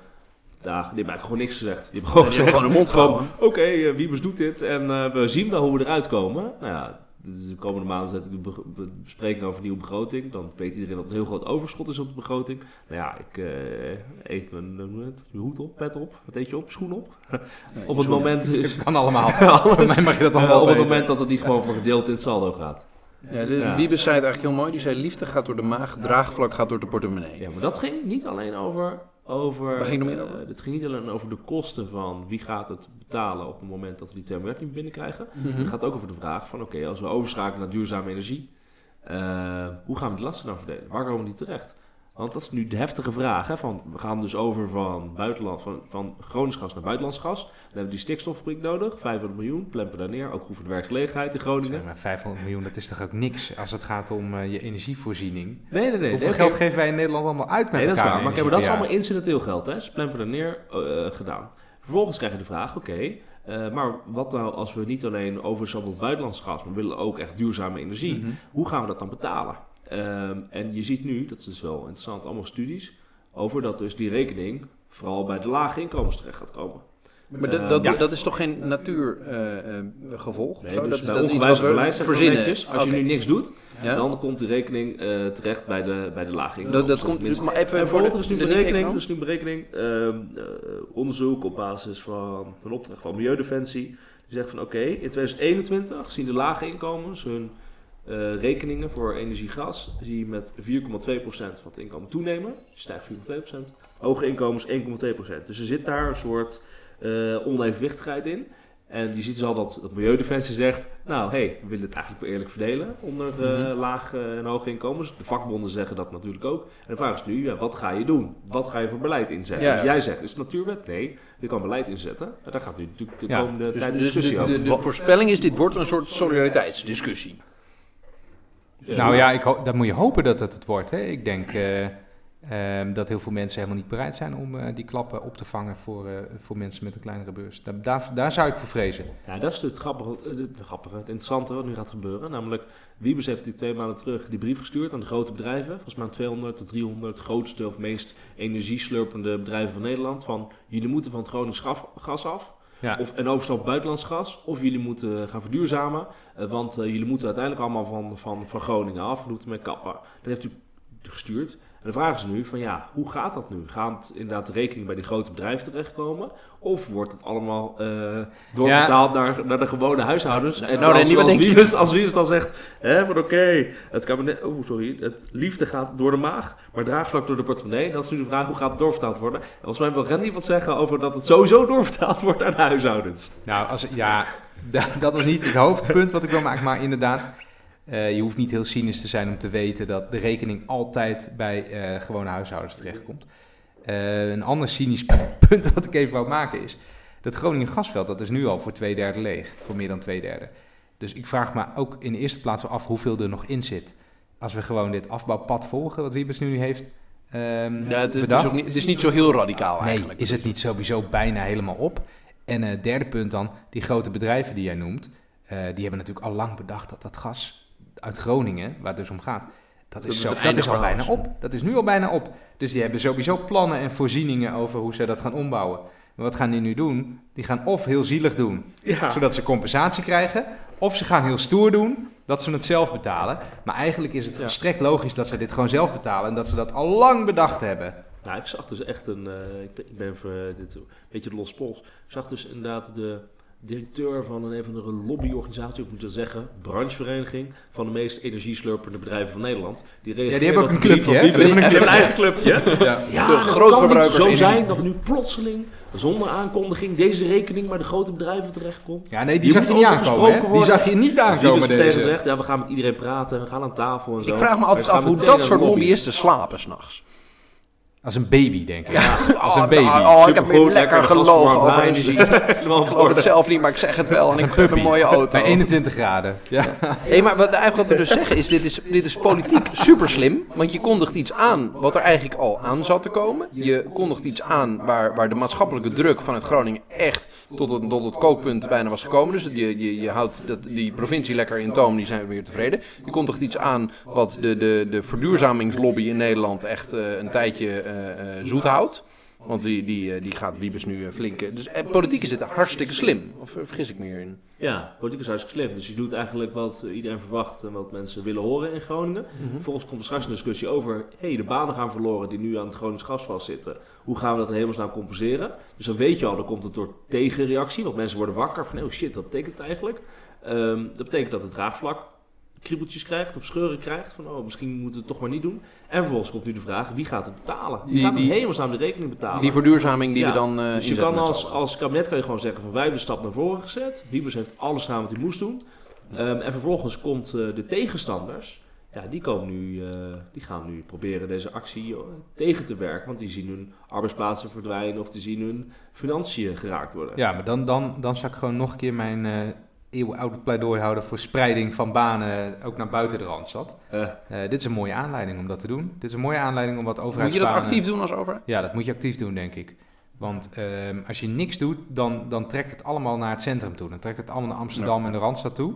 dagen, die hebben eigenlijk gewoon niks gezegd. Die hebben gewoon gezegd, hun mond gewoon, gehouden. oké, eh, Wiebes doet dit en eh, we zien wel hoe we eruit komen. Nou ja, de de komende maanden zet ik de be- be- bespreking over de nieuwe begroting. Dan weet iedereen dat er een heel groot overschot is op de begroting. Nou ja, ik eh eet mijn, het? mijn hoed op, pet op, wat eet je op, schoen op. op het moment is, Kan allemaal. Alles. Voor mij mag je dat op het moment dat het niet gewoon voor gedeelte in het saldo gaat. Ja, de, Ja. Wiebes zei het eigenlijk heel mooi. Die zei, liefde gaat door de maag, draagvlak gaat door de portemonnee. Ja, maar dat ging niet alleen over... over Waar ging het meer over? eh, het ging niet alleen over de kosten van wie gaat het betalen op het moment dat we die 2 miljard niet binnenkrijgen. Mhm. Het gaat ook over de vraag van oké, als we overschakelen naar duurzame energie, eh, hoe gaan we die lasten dan verdelen? Waar komen die terecht? Want dat is nu de heftige vraag. Hè, van, we gaan dus over van, buitenland, van, van Gronings gas naar buitenlands gas. Dan hebben we die stikstoffabriek nodig. 500 miljoen, plempen daar neer. Ook goed voor de werkgelegenheid in Groningen. Maar 500 miljoen, dat is toch ook niks als het gaat om eh, je energievoorziening. Nee, nee, nee. Hoeveel nee, geld geven wij in Nederland allemaal uit met Nee, dat is elkaar? waar. Maar dat is allemaal incidenteel geld. Hè? Dus plempen er neer eh, gedaan. Vervolgens krijg je de vraag, oké, eh, maar wat nou als we niet alleen overstappen op buitenlands gas, maar we willen ook echt duurzame energie. Mhm. Hoe gaan we dat dan betalen? Ehm, en je ziet nu, dat is dus wel interessant, allemaal studies over dat dus die rekening vooral bij de lage inkomens terecht gaat komen. Maar dat, Eh, dat, ja. dat is toch geen natuurgevolg? Nee, zo? dus dat, bij dat is iets beleid zeggen we verzinnen. als je nu niks doet, Ja? dan komt die rekening eh, terecht bij de, bij de lage inkomens. Dat, dat komt, dus, maar even En voor de, is nu de berekening, er is nu berekening ehm, eh, onderzoek op basis van een opdracht van Milieudefensie. Die zegt van oké, in 2021 zien de lage inkomens hun eh, rekeningen voor energie-gas zie je met 4,2% van het inkomen toenemen. Stijgt 4,2%. Hoge inkomens 1,2%. Dus er zit daar een soort eh, onevenwichtigheid in. En je ziet dus al dat, dat Milieudefensie zegt, nou hé, hey, we willen het eigenlijk weer eerlijk verdelen onder Mhm. laag eh, en hoge inkomens. De vakbonden zeggen dat natuurlijk ook. En de vraag is nu, ja, wat ga je doen? Wat ga je voor beleid inzetten? Ja. Dus jij zegt, is het natuurwet? Nee, je kan beleid inzetten. En daar gaat nu natuurlijk de komende Dus, tijd dus discussie de, over. de, de voorspelling is, dit wordt een soort solidariteitsdiscussie. Nou ja, ik dat moet je hopen dat het het wordt. Hè. Ik denk eh, ehm, dat heel veel mensen helemaal niet bereid zijn om eh, die klappen op te vangen voor, eh, voor mensen met een kleinere beurs. Daar, daar, daar zou ik voor vrezen. Ja, dat is het grappige, het, grappige, het interessante wat nu gaat gebeuren. Namelijk, Wiebes heeft natuurlijk twee maanden terug die brief gestuurd aan de grote bedrijven. Volgens mij aan 200 tot 300 grootste of meest energieslurpende bedrijven van Nederland. Van, jullie moeten van het Gronings gas af. Of een overstap op buitenlands gas. Of jullie moeten gaan verduurzamen. eh, want eh, jullie moeten uiteindelijk allemaal van, van, van Groningen af. Moeten mee kappen. Dat heeft u gestuurd. En de vraag is nu van ja, hoe gaat dat nu? Gaat inderdaad de rekening bij die grote bedrijven terechtkomen? Of wordt het allemaal eh doorvertaald naar, naar de gewone huishoudens? En nou, als, wat als? Wiebes, als dan zegt, hè, van oké, het kabinet, oh sorry, het liefde gaat door de maag, maar draagvlak door de portemonnee. Dat is nu de vraag, hoe gaat het doorvertaald worden? En volgens mij wil Randy wat zeggen over dat het sowieso doorvertaald wordt aan de huishoudens. Nou, als, ja, da- dat was niet het hoofdpunt wat ik wil maken, maar inderdaad, eh, je hoeft niet heel cynisch te zijn om te weten dat de rekening altijd bij eh, gewone huishoudens terechtkomt. Eh, een ander cynisch punt wat ik even wou maken is, dat Groningen gasveld, dat is nu al voor twee derde leeg, voor meer dan twee derde. Dus ik vraag me ook in de eerste plaats af hoeveel er nog in zit. Als we gewoon dit afbouwpad volgen, wat Wiebes nu heeft ehm, Ja, het, is ook niet, het is niet zo heel radicaal Nee, eigenlijk. is het niet sowieso bijna helemaal op? En het derde punt dan, die grote bedrijven die jij noemt, die hebben natuurlijk al lang bedacht dat dat gas uit Groningen, waar het dus om gaat, dat is, zo, dat is al bijna op. Dat is nu al bijna op. Dus die hebben sowieso plannen en voorzieningen over hoe ze dat gaan ombouwen. Maar wat gaan die nu doen? Die gaan of heel zielig doen, Ja, zodat ze compensatie krijgen, of ze gaan heel stoer doen, dat ze het zelf betalen. Maar eigenlijk is het Ja. volstrekt logisch dat ze dit gewoon zelf betalen en dat ze dat al lang bedacht hebben. nou, ik zag dus echt een, eh, ik ben, even eh, dit, een beetje de los pols. Ik zag dus inderdaad de directeur van een, een van de lobbyorganisatie, ik moet dat zeggen, branchevereniging van de meest energieslurpende bedrijven van Nederland. Die, die hebben ook een clubje, hè? Die Die hebben een eigen clubje. Ja. Ja, De grootverbruikers kan niet zo energie. zijn dat nu plotseling, zonder aankondiging, deze rekening bij de grote bedrijven terechtkomt. Ja, nee, die Die zag je moet niet aankomen. Hè? Die zag je niet Als aankomen, meteen deze. zegt, ja, we gaan met iedereen praten, we gaan aan tafel en zo. Ik vraag me altijd af hoe dat soort lobbyisten slapen s'nachts. Als een baby, denk ik. Als Oh, een baby. nou, oh, ik heb lekker gelogen over energie. Ik geloof het zelf niet, maar ik zeg het wel. En Als ik heb een mooie auto. Bij 21 graden. Ja. Hey, maar wat, eigenlijk wat we dus zeggen is dit, is, dit is politiek super slim. Want je kondigt iets aan wat er eigenlijk al aan zat te komen. Je kondigt iets aan waar, waar de maatschappelijke druk vanuit Groningen echt tot het, tot het kookpunt bijna was gekomen. Dus je, je, je houdt dat, die provincie lekker in toom, die zijn we weer tevreden. Je kondigt iets aan wat de, de, de verduurzamingslobby in Nederland echt eh, een tijdje eh, eh, zoet houdt. Want die, die, eh, die gaat Wiebes nu flink... Dus politiek is dit hartstikke slim. Of vergis ik me hierin? Ja, politiek is hartstikke slim. Dus je doet eigenlijk wat iedereen verwacht en wat mensen willen horen in Groningen. Mhm. Vervolgens komt er straks een discussie over... hey, de banen gaan verloren die nu aan het Gronings gas vastzitten. Hoe gaan we dat in hemelsnaam compenseren? Dus dan weet je al, dan komt het door tegenreactie. Want mensen worden wakker van... oh shit, wat betekent het eigenlijk? Ehm, dat betekent dat het draagvlak kriebeltjes krijgt of scheuren krijgt. Van, oh, misschien moeten we het toch maar niet doen. En vervolgens komt nu de vraag, wie gaat het betalen? Wie Die- gaat die- hemelsnaam de rekening betalen? Die verduurzaming die Ja, we dan eh dus je kan als, als kabinet kan je gewoon zeggen van wij hebben de stap naar voren gezet. Wiebes heeft alles gedaan wat hij moest doen. Ehm, en vervolgens komt eh, de tegenstanders. Ja, die, komen nu, eh, die gaan nu proberen deze actie tegen te werken. Want die zien hun arbeidsplaatsen verdwijnen of die zien hun financiën geraakt worden. Ja, maar dan, dan, dan zou ik gewoon nog een keer mijn eh eeuwenoude pleidooi houden voor spreiding van banen ook naar buiten de Randstad. Eh, Eh, dit is een mooie aanleiding om dat te doen. Dit is een mooie aanleiding om wat Moet je dat actief doen als overheid? Ja, dat moet je actief doen, denk ik. Want ehm, als je niks doet, dan, dan trekt het allemaal naar het centrum toe. Dan trekt het allemaal naar Amsterdam en de Randstad toe.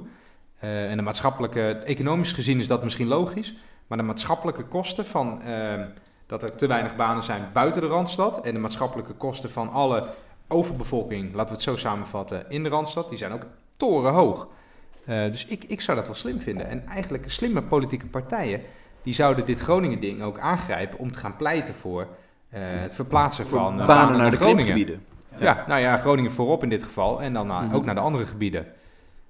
Eh, en de maatschappelijke, economisch gezien is dat misschien logisch. Maar de maatschappelijke kosten van ehm, dat er te weinig banen zijn buiten de Randstad. En de maatschappelijke kosten van alle overbevolking, laten we het zo samenvatten, in de Randstad, die zijn ook torenhoog. Eh, dus ik, ik zou dat wel slim vinden. En eigenlijk slimme politieke partijen, die zouden dit Groningen-ding ook aangrijpen om te gaan pleiten voor eh, het verplaatsen van eh, banen naar de Groningen. klimgebieden. Ja. nou ja, Groningen voorop in dit geval en dan naar- Mhm. ook naar de andere gebieden.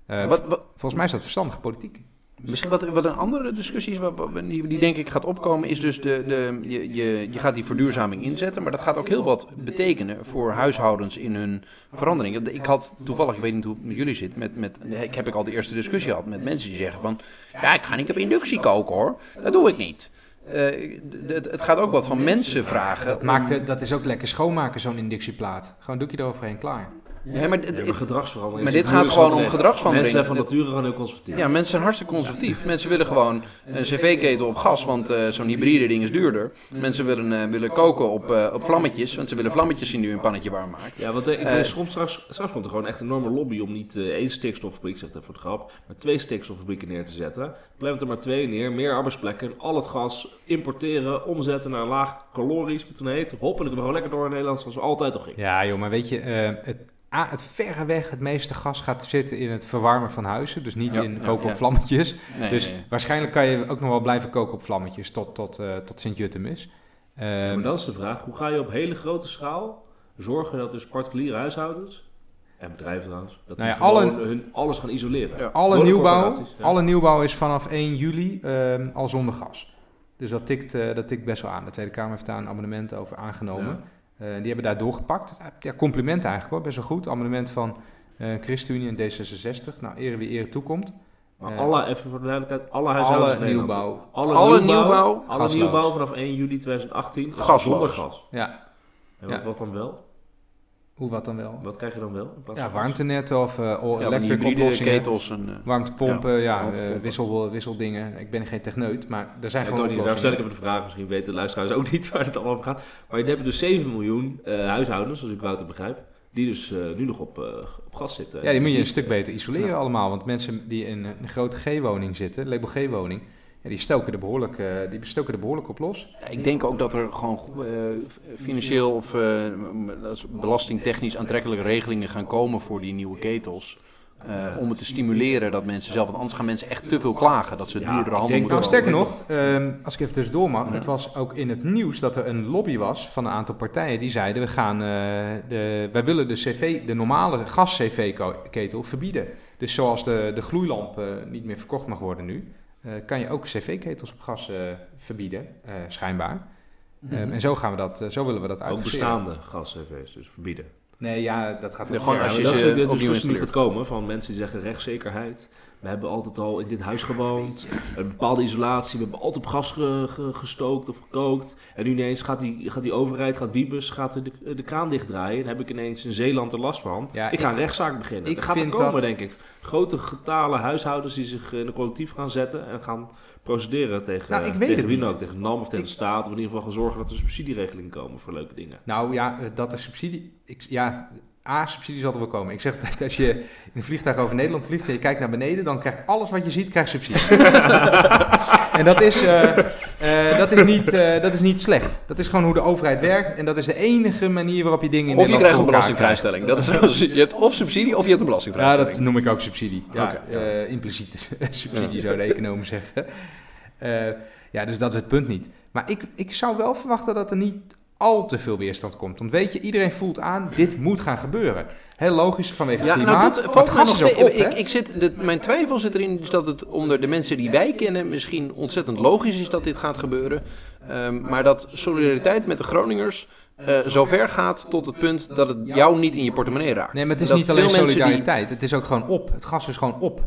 Wat, wat, Volgens mij is dat verstandige politiek. Misschien wat, een andere discussie is, die, denk ik gaat opkomen, is dus de, de, je, je, je gaat die verduurzaming inzetten, maar dat gaat ook heel wat betekenen voor huishoudens in hun verandering. Ik had toevallig, ik weet niet hoe het met jullie zit, met, met, ik heb ik al de eerste discussie gehad met mensen die zeggen van, ja, ik ga niet op inductie koken hoor, dat doe ik niet. Eh, het, gaat ook wat van mensen vragen. Dat, maakt, dat is ook lekker schoonmaken, zo'n inductieplaat. Gewoon doekje eroverheen, klaar. Ja, maar, ja, maar gedragsverandering. Maar dit gaat gewoon om gedragsverandering. Mensen zijn van nature gewoon heel conservatief. Ja, mensen zijn hartstikke conservatief. Mensen willen gewoon een cv-ketel op gas, want eh, zo'n hybride ding is duurder. Mensen willen, eh, willen koken op, eh, op vlammetjes, want ze willen vlammetjes zien die hun pannetje warm maakt. Ja, want ik soms, straks, straks komt er gewoon echt een enorme lobby om niet één stikstoffabriek, ik zeg het even voor de grap, maar twee stikstoffabrieken neer te zetten. Blijven er maar twee neer, meer arbeidsplekken, al het gas importeren, omzetten naar laag calorisch, wat het dan heet. Hopelijk we gewoon lekker door in Nederland zoals we altijd al gingen. Ja, joh, maar weet je, eh, het, A, het verreweg het meeste gas gaat zitten in het verwarmen van huizen. Dus niet Ja, in ja, koken op ja. vlammetjes. Nee, dus nee. waarschijnlijk kan je ook nog wel blijven koken op vlammetjes tot, tot, eh, tot Sint-Jutem is. Ja, Ehm, maar dan is de vraag, hoe ga je op hele grote schaal zorgen dat dus particuliere huishoudens, en bedrijven trouwens, dat Nou alle- hun alles gaan isoleren? Ja. alle, nieuwbouw, alle nieuwbouw is vanaf 1 juli ehm, al zonder gas. Dus dat tikt, eh, dat tikt best wel aan. De Tweede Kamer heeft daar een amendement over aangenomen. Eh, die hebben daar doorgepakt. Ja, complimenten eigenlijk hoor, best wel goed. Amendement van eh ChristenUnie en D66. Nou, ere wie ere toekomt. Maar Eh, alle, even voor de duidelijkheid, alle huishoudens Alle in Nederland. nieuwbouw. Alle, Alle nieuwbouw, nieuwbouw, alle nieuwbouw vanaf 1 juli 2018 is Gasloos. zonder gas. Ja, En wat, Ja. wat dan wel? Hoe wat dan wel? Wat krijg je dan wel? Ja, warmtenetten of eh Ja, die electric oplossingen. ketels en... eh, Warmtepompen, ja, Ja, eh, wissel, wisseldingen. Ik ben geen techneut, maar er zijn Ja, ik gewoon ook niet. Daar stel ik even de vraag, misschien weten de luisteraars ook niet waar het allemaal over gaat. Maar je hebt dus 7 miljoen eh, huishoudens, als ik Wouter begrijp, die dus eh, nu nog op, eh, op gas zitten. Ja, die moet je een Dus stuk beter isoleren Ja. allemaal. Want mensen die in een grote G-woning zitten, label G-woning, ja, die, stoken er behoorlijk, eh, die stoken er behoorlijk op los. Ja, Ik denk ook dat er gewoon eh, financieel of eh, belastingtechnisch aantrekkelijke regelingen gaan komen voor die nieuwe ketels. eh, om het te stimuleren dat mensen zelf, want anders gaan mensen echt te veel klagen dat ze Ja, duurdere handel moeten Nou, sterker nog, ehm, als ik even tussendoor mag, Ja. het was ook in het nieuws dat er een lobby was van een aantal partijen die zeiden, we gaan, eh, de, wij willen de, CV, de normale gas-CV-ketel verbieden. Dus zoals de, de gloeilamp niet meer verkocht mag worden nu, kan je ook cv-ketels op gas eh, verbieden, eh, schijnbaar. Mhm. Ehm, en zo, gaan we dat, eh, zo willen we dat Ook uitvoeren. bestaande gas-CV's, dus verbieden. Nee, ja, dat gaat Ja, wel gewoon als je dat ze is de opnieuw discussie die gaat komen van mensen die zeggen rechtszekerheid. We hebben altijd al in dit huis gewoond, een bepaalde isolatie, we hebben altijd op gas ge- ge- gestookt of gekookt. En nu ineens gaat die, gaat die overheid, gaat Wiebes, gaat de, de kraan dichtdraaien. En heb ik ineens in Zeeland er last van. Ja, ik ga ik- een rechtszaak beginnen. ik dat gaat er komen, dat- denk ik. Grote getalen huishoudens die zich in een collectief gaan zetten en gaan procederen tegen, Nou, ik weet tegen wie dan ook. Tegen NAM of tegen de staat. Of in ieder geval gaan zorgen dat er subsidieregelingen komen voor leuke dingen. Nou ja, eh, dat de subsidie. Ik, ja, A, subsidie zal er wel komen. Ik zeg altijd, als je in een vliegtuig over Nederland vliegt en je kijkt naar beneden, dan krijgt alles wat je ziet, krijgt subsidie. en dat is, eh, eh, dat, is niet, eh, dat is niet slecht. Dat is gewoon hoe de overheid werkt. En dat is de enige manier waarop je dingen in Of je krijgt een belastingvrijstelling. Dat is, je hebt of subsidie of je hebt een Ja, belastingvrijstelling. dat noem ik ook subsidie. Ja, ja. eh, impliciete subsidie zou de economen zeggen. Ja, dus dat is het punt niet. Maar ik, ik zou wel verwachten dat er niet al te veel weerstand komt. Want weet je, iedereen voelt aan, dit moet gaan gebeuren. Heel logisch vanwege het Ja, klimaat. nou, dat valt mij gas nog is op, ik, ik zit, Mijn twijfel zit erin is dat het onder de mensen die wij kennen misschien ontzettend logisch is dat dit gaat gebeuren. Ehm, maar dat solidariteit met de Groningers eh zo ver gaat tot het punt dat het jou niet in je portemonnee raakt. Nee, maar het is Dat niet alleen die- solidariteit. Het is ook gewoon op. Het gas is gewoon op.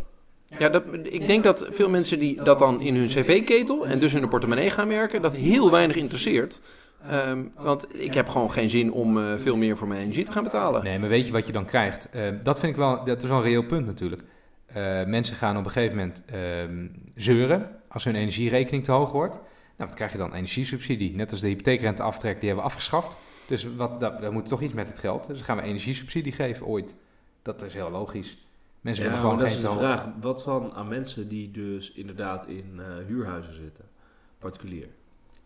Ja, dat, ik denk dat veel mensen die dat dan in hun cv-ketel en dus in de portemonnee gaan werken, dat heel weinig interesseert. Ehm, want ik heb gewoon geen zin om eh, veel meer voor mijn energie te gaan betalen. Nee, maar weet je wat je dan krijgt? Eh, dat vind ik wel, dat is wel een reëel punt natuurlijk. Eh, mensen gaan op een gegeven moment ehm, zeuren als hun energierekening te hoog wordt. Nou, wat krijg je dan? Energiesubsidie. Net als de hypotheekrenteaftrek, die hebben we afgeschaft. Dus wat, dat, we moeten toch iets met het geld. Dus gaan we energiesubsidie geven ooit. Dat is heel logisch. Mensen Ja, maar gewoon dat is geen de te hoog- vraag. Wat van aan mensen die dus inderdaad in eh, huurhuizen zitten? Particulier.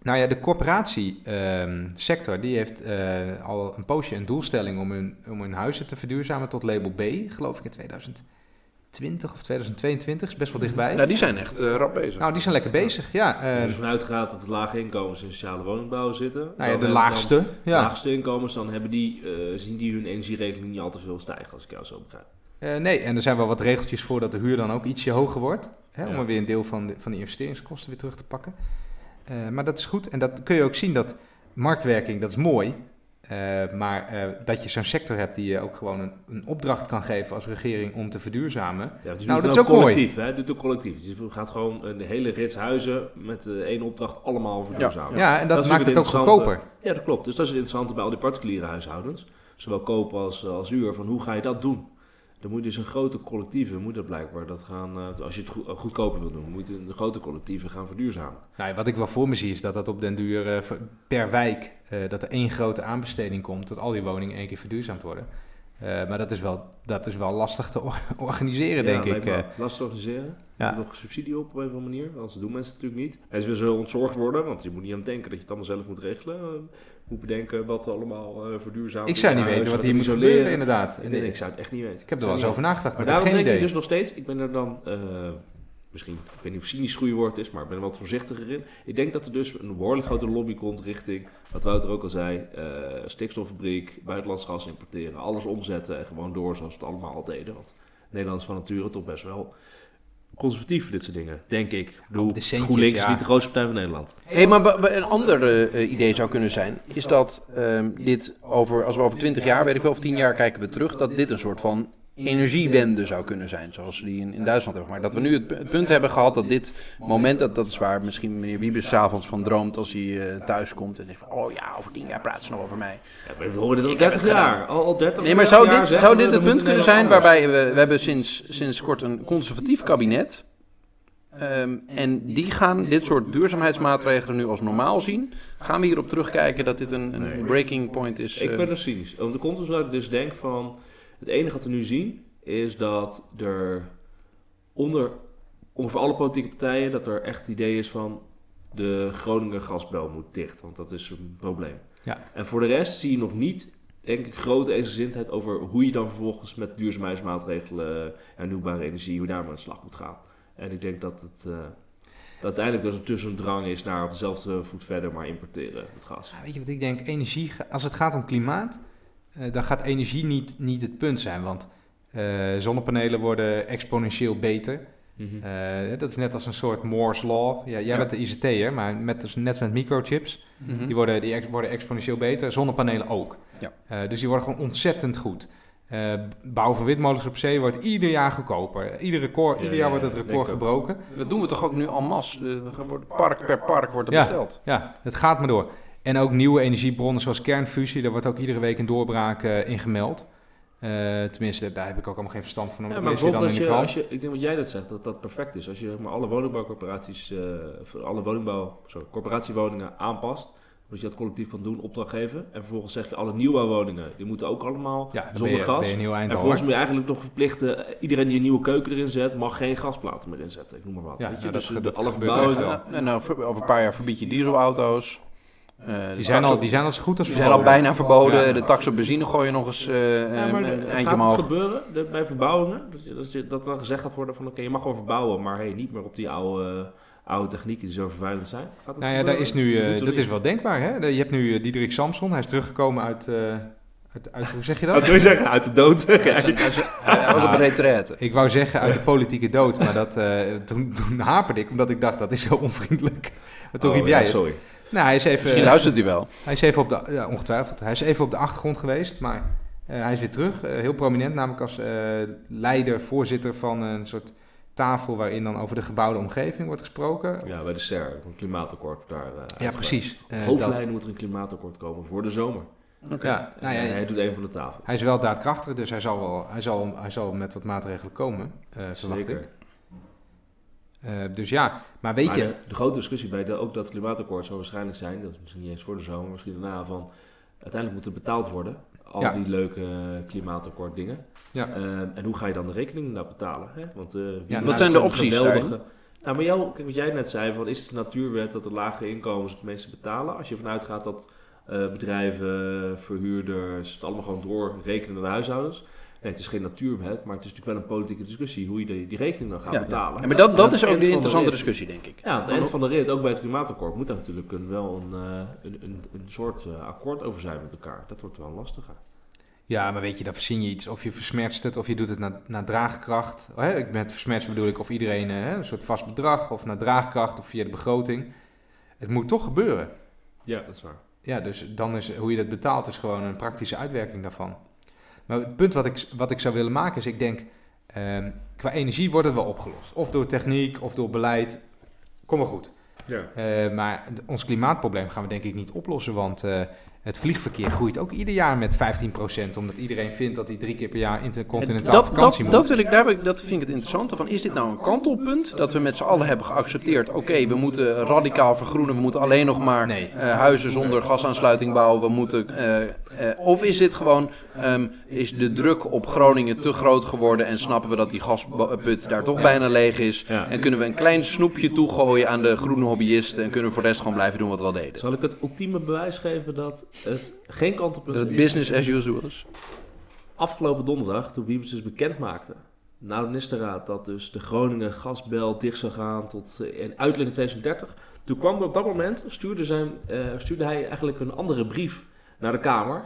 Nou ja, de corporatiesector die heeft eh, al een poosje een doelstelling om hun, om hun huizen te verduurzamen tot label B, geloof ik in 2020 of 2022, is best wel dichtbij. Nou, die zijn echt eh, rap bezig. Nou, die zijn lekker bezig, ja. Als je eh, dus vanuit gaat dat de lage inkomens in sociale woningbouw zitten. nou ja, de laagste, dan de ja. laagste inkomens, dan hebben die, eh, zien die hun energierekening niet al te veel stijgen, als ik jou zo begrijp. Nee, en er zijn wel wat regeltjes voor dat de huur dan ook ietsje hoger wordt. Hè, Om Ja. er weer een deel van de, van de investeringskosten weer terug te pakken. Eh, maar dat is goed. En dat kun je ook zien dat marktwerking, dat is mooi. Eh, maar eh, dat je zo'n sector hebt die je ook gewoon een, een opdracht kan geven als regering om te verduurzamen. Ja, dus Nou, dat het is ook mooi. collectief, Hè? Doet ook collectief. Dus je gaat gewoon een hele rits huizen met één opdracht allemaal verduurzamen. Ja, en dat, maakt het ook goedkoper. Ja, dat klopt. Dus dat is het interessante bij al die particuliere huishoudens. Zowel koop als, als huur. Van hoe ga je dat doen? Dan moet je dus een grote collectieve, moet dat blijkbaar dat gaan, eh, als je het goed, goedkoper wil doen, moet een grote collectieve gaan verduurzamen. Nou, wat ik wel voor me zie is dat dat op den duur eh, per wijk, eh, dat er één grote aanbesteding komt, dat al die woningen één keer verduurzaamd worden. Eh, maar dat is, wel, dat is wel lastig te or- organiseren, denk ik. eh. wel lastig te organiseren. Ja. Er nog subsidie op op een of andere manier, anders doen mensen het natuurlijk niet. En ze willen zo ontzorgd worden, want je moet niet aan denken dat je het allemaal zelf moet regelen. Moet bedenken wat allemaal verduurzaamd Ik zou niet weten wat hier moet gebeuren, inderdaad. Nee, nee, ik zou het echt niet weten. Ik heb er wel eens over nagedacht, Maar maar, ik daarom heb denk geen ik idee. dus nog steeds, ik ben er dan, eh, misschien, ik weet niet of cynisch goede woord is, maar ik ben er wat voorzichtiger in. Ik denk dat er dus een behoorlijk grote lobby komt richting, wat Wouter ook al zei, eh, stikstoffabriek, buitenlands gas importeren, alles omzetten en gewoon door zoals we het allemaal al deden. Want Nederland is van nature toch best wel conservatief voor dit soort dingen, denk ik. Ik bedoel, de centjes, GroenLinks ja. is niet de grootste partij van Nederland. Hey, maar een ander eh, idee zou kunnen zijn, is dat ehm, dit over, als we over 20 jaar, weet ik wel, of 10 jaar kijken we terug, dat dit een soort van energiewende zou kunnen zijn, zoals die in, in Duitsland hebben gemaakt. Dat we nu het, pu- het punt hebben gehad dat dit moment, dat, dat is waar misschien meneer Wiebes s'avonds van droomt als hij eh, thuis komt en zegt van, oh ja, over 10 jaar praten ze nog over mij. Ja, we horen dit al Ik heb 30 het gedaan. jaar. Al, al 30 Nee, maar 40 zou dit, zeggen zou dit het punt kunnen zijn waarbij we, we hebben sinds, sinds kort een conservatief kabinet. ehm, en die gaan dit soort duurzaamheidsmaatregelen nu als normaal zien. Gaan we hierop terugkijken dat dit een, een breaking point is? Ik ben er cynisch. Om de context waar ik dus denk van... Het enige wat we nu zien is dat er onder ongeveer alle politieke partijen... dat er echt het idee is van de Groninger gasbel moet dicht. Want dat is een probleem. Ja. En voor de rest zie je nog niet, denk ik, grote eensgezindheid over hoe je dan vervolgens met duurzaamheidsmaatregelen, eh, hernieuwbare energie, hoe je daar maar aan de slag moet gaan. En ik denk dat het eh, dat uiteindelijk dus een tussendrang is naar op dezelfde voet verder maar importeren het gas. Ja, weet je wat ik denk? Energie, als het gaat om klimaat, dan gaat energie niet, niet het punt zijn. Want eh, zonnepanelen worden exponentieel beter. Mhm. Eh, dat is net als een soort Moore's Law. Ja, jij Ja. bent de ICT'er, maar met, dus net met microchips. mhm. Die, worden, die ex- worden exponentieel beter. Zonnepanelen ook. Ja. Eh, dus die worden gewoon ontzettend goed. Eh bouwen van windmolens op zee wordt ieder jaar goedkoper. Ieder, record, ieder ja, jaar wordt het record gebroken. Dat doen we toch ook nu en masse. Eh, park per park wordt er besteld. Ja, het gaat maar door. En ook nieuwe energiebronnen zoals kernfusie, daar wordt ook iedere week een doorbraak eh, in gemeld. Eh, tenminste, daar heb ik ook allemaal geen verstand van. Ja, maar je dan in als je, als je, ik denk wat jij net zegt, dat dat perfect is. Als je maar, alle woningbouwcorporaties, eh, of alle woningbouw, sorry, corporatiewoningen aanpast, dat je dat collectief kan doen, opdracht geven. En vervolgens zeg je alle nieuwbouwwoningen, die moeten ook allemaal Ja, dan ben zonder je, gas. ben je een nieuw En vervolgens moet je eigenlijk nog verplichten, iedereen die een nieuwe keuken erin zet, mag geen gasplaten meer inzetten. Ik noem maar wat. Ja, weet je? nou, dus dat- de, dat alle gebeurt verbouwingen. echt wel. En nou, voor- over een paar jaar verbied je dieselauto's. Eh, Die zijn, al, die zijn al zo goed als die zijn al bijna verboden. Ja. De tax op benzine gooi je nog eens eh, Ja, maar een, een gaat eindje het omhoog. gebeuren de- bij verbouwingen? Dat, dat, dat dan gezegd gaat worden van oké, je mag gewoon verbouwen, maar hey, niet meer op die oude, oude technieken die zo vervuilend zijn. Gaat Nou ja, gebeuren? daar is nu, Dat eh, er dat is wel denkbaar. Hè? Je hebt nu uh, Diederik Samson, hij is teruggekomen uit, eh, uit, uit hoe zeg je Wat dat? wil je zeggen? Uit de dood? Hij was- Hij was op een retraite. Ik wou zeggen uit de politieke dood, maar dat, eh, toen, toen haperde ik, omdat ik dacht dat is zo onvriendelijk. Maar toen Oh, riep ja, jij het. Nou, hij is even... Misschien luistert hij wel. Hij is even op de, ja, ongetwijfeld. Hij is even op de achtergrond geweest, maar eh, hij is weer terug. Eh, heel prominent, namelijk als eh, leider, voorzitter van een soort tafel waarin dan over de gebouwde omgeving wordt gesproken. Ja, bij de CER, een klimaatakkoord daar. eh, Ja, precies. Eh, hoofdlijnen dat- moet er een klimaatakkoord komen voor de zomer. ja, nou ja, En hij doet een van de tafels. hij is wel daadkrachtig, dus hij zal, wel, hij zal, hij zal met wat maatregelen komen, eh verwacht ik. Eh, dus ja, maar weet Maar je... de, de grote discussie bij de, ook dat klimaatakkoord zal waarschijnlijk zijn, dat is misschien niet eens voor de zomer, misschien daarna, van uiteindelijk moet het betaald worden. Al Ja. die leuke klimaatakkoord dingen. Ja. Ehm, en hoe ga je dan de rekening daar betalen? Hè? Want, eh, wie Ja, wat zijn de opties geweldige- Nou, maar jou, kijk, wat jij net zei, van, is het natuurwet dat de lage inkomens het meeste betalen? Als je vanuit gaat dat eh, bedrijven, verhuurders, het allemaal gewoon doorrekenen naar de huishoudens. Nee, het is geen natuurwet, maar het is natuurlijk wel een politieke discussie hoe je die, die rekening dan gaat Ja, betalen. Ja, maar dat, dat is ook de van interessante discussie, denk ik. ja, aan het eind van de rit, ook bij het klimaatakkoord, moet daar natuurlijk een, wel een, eh, een, een, een soort eh, akkoord over zijn met elkaar. Dat wordt wel lastiger. Ja, maar weet je, dan verzin je iets. Of je versmertst het, of je doet het naar, naar draagkracht. Oh, hè, ik met versmertst bedoel ik of iedereen eh, hè, een soort vast bedrag, of naar draagkracht, of via de begroting. Het moet toch gebeuren. Ja, dat is waar. Ja, dus dan is hoe je dat betaalt, is gewoon een praktische uitwerking daarvan. Maar het punt wat ik, wat ik zou willen maken is, ik denk, ehm, qua energie wordt het wel opgelost. Of door techniek, of door beleid. Kom maar goed. Ja. Eh, maar ons klimaatprobleem gaan we denk ik niet oplossen, want eh, het vliegverkeer groeit ook ieder jaar met 15%, omdat iedereen vindt dat hij drie keer per jaar intercontinentaal Dat, vakantie dat, moet. dat, wil ik, daar, wil ik- dat vind ik het interessante van. Is dit nou een kantelpunt? Dat we met z'n allen hebben geaccepteerd. Oké, we moeten radicaal vergroenen. We moeten alleen nog maar Nee. eh, huizen zonder gasaansluiting bouwen. We moeten, eh, eh, of is dit gewoon, ehm, is de druk op Groningen te groot geworden en snappen we dat die gasput daar toch bijna leeg is? Ja. En kunnen we een klein snoepje toegooien aan de groene hobbyisten en kunnen we voor de rest gewoon blijven doen wat we al deden? Zal ik het ultieme bewijs geven dat het geen kantelpunt Dat het is. business as usual is. Afgelopen donderdag, toen Wiebes dus bekend maakte, na de ministerraad, dat dus de Groningen gasbel dicht zou gaan tot eh, in uiterlijk in 2030. Toen kwam er op dat moment, stuurde, zijn, eh, stuurde hij eigenlijk een andere brief naar de Kamer.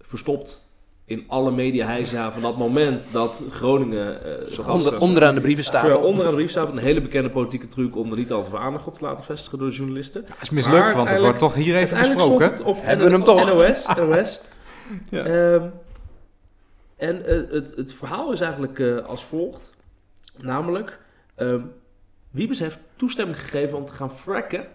Verstopt in alle media van dat moment dat Groningen eh gas onder, onderaan de brieven Terwijl staan. onderaan de brief staat een hele bekende politieke truc om er niet al te veel aandacht op te laten vestigen door de journalisten. Dat is mislukt, Maar want het wordt toch hier even besproken. Hebben we hem toch? NOS. NOS. Ja. Ehm, en eh, het, het verhaal is eigenlijk eh, als volgt. Namelijk, ehm Wiebes heeft toestemming gegeven om te gaan fracken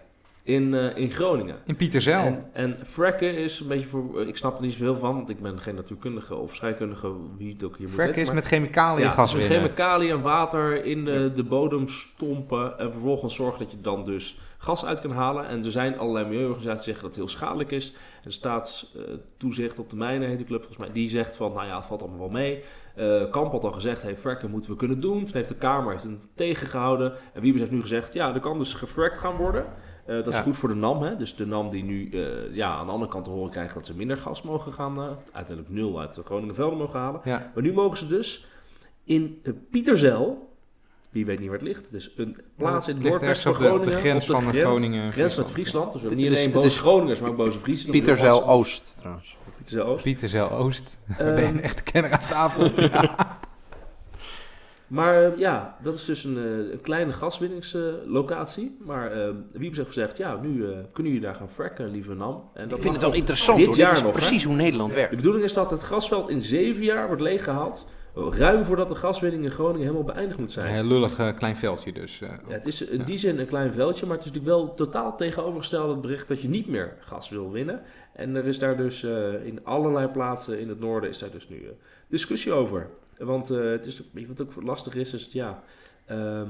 in, eh, in Groningen. In Pieterzel. En, en fracken is een beetje voor... Ik snap er niet zoveel van, want ik ben geen natuurkundige of scheikundige, wie het ook hier moet Fracken is maar- met chemicaliën ja, gas dus winnen. chemicaliën en water in de, de bodem stompen en vervolgens zorgen dat je dan dus gas uit kan halen. En er zijn allerlei milieuorganisaties die zeggen dat het heel schadelijk is. En staatstoezicht op de mijnen heet de club volgens mij, die zegt van, nou ja, het valt allemaal wel mee. Eh Kamp had al gezegd, hey, fracken moeten we kunnen doen. Toen heeft de Kamer heeft hem tegengehouden. En Wiebes heeft nu gezegd, ja, er kan dus gefrackt gaan worden. Eh, dat is Ja. goed voor de NAM, hè? dus de NAM die nu eh, ja, aan de andere kant te horen krijgt dat ze minder gas mogen gaan, eh, uiteindelijk nul uit de Groningenvelden mogen halen. Ja. Maar nu mogen ze dus in Pieterzel, wie weet niet waar het ligt, dus een plaats in het noordwesten van op de, Groningen. op de grens op de van Groningen. grens met Friesland. Dus we niet alleen boze Groningers, maar ook boze Friesen. Pieterzel Oost trouwens. Pieterzel Oost. Pieterzel Oost. Ben je een echte kenner aan tafel. Ja. Maar eh, ja, dat is dus een, eh, een kleine gaswinningslocatie. maar Wiebes heeft gezegd, ja, nu eh, kunnen jullie daar gaan fracken, lieve NAM. En dat Ik vind het wel interessant dit hoor. Dit jaar is nog, hè? precies hoe Nederland De werkt. bedoeling is dat het gasveld in zeven jaar wordt leeggehaald. Ruim voordat de gaswinning in Groningen helemaal beëindigd moet zijn. Een lullig klein veldje dus. eh. Ja, het is in Ja. die zin een klein veldje, maar het is natuurlijk wel totaal tegenovergesteld het bericht dat je niet meer gas wil winnen. En er is daar dus eh, in allerlei plaatsen in het noorden is daar dus nu eh, discussie over. Want eh, het is, wat ook lastig is, is ja... ehm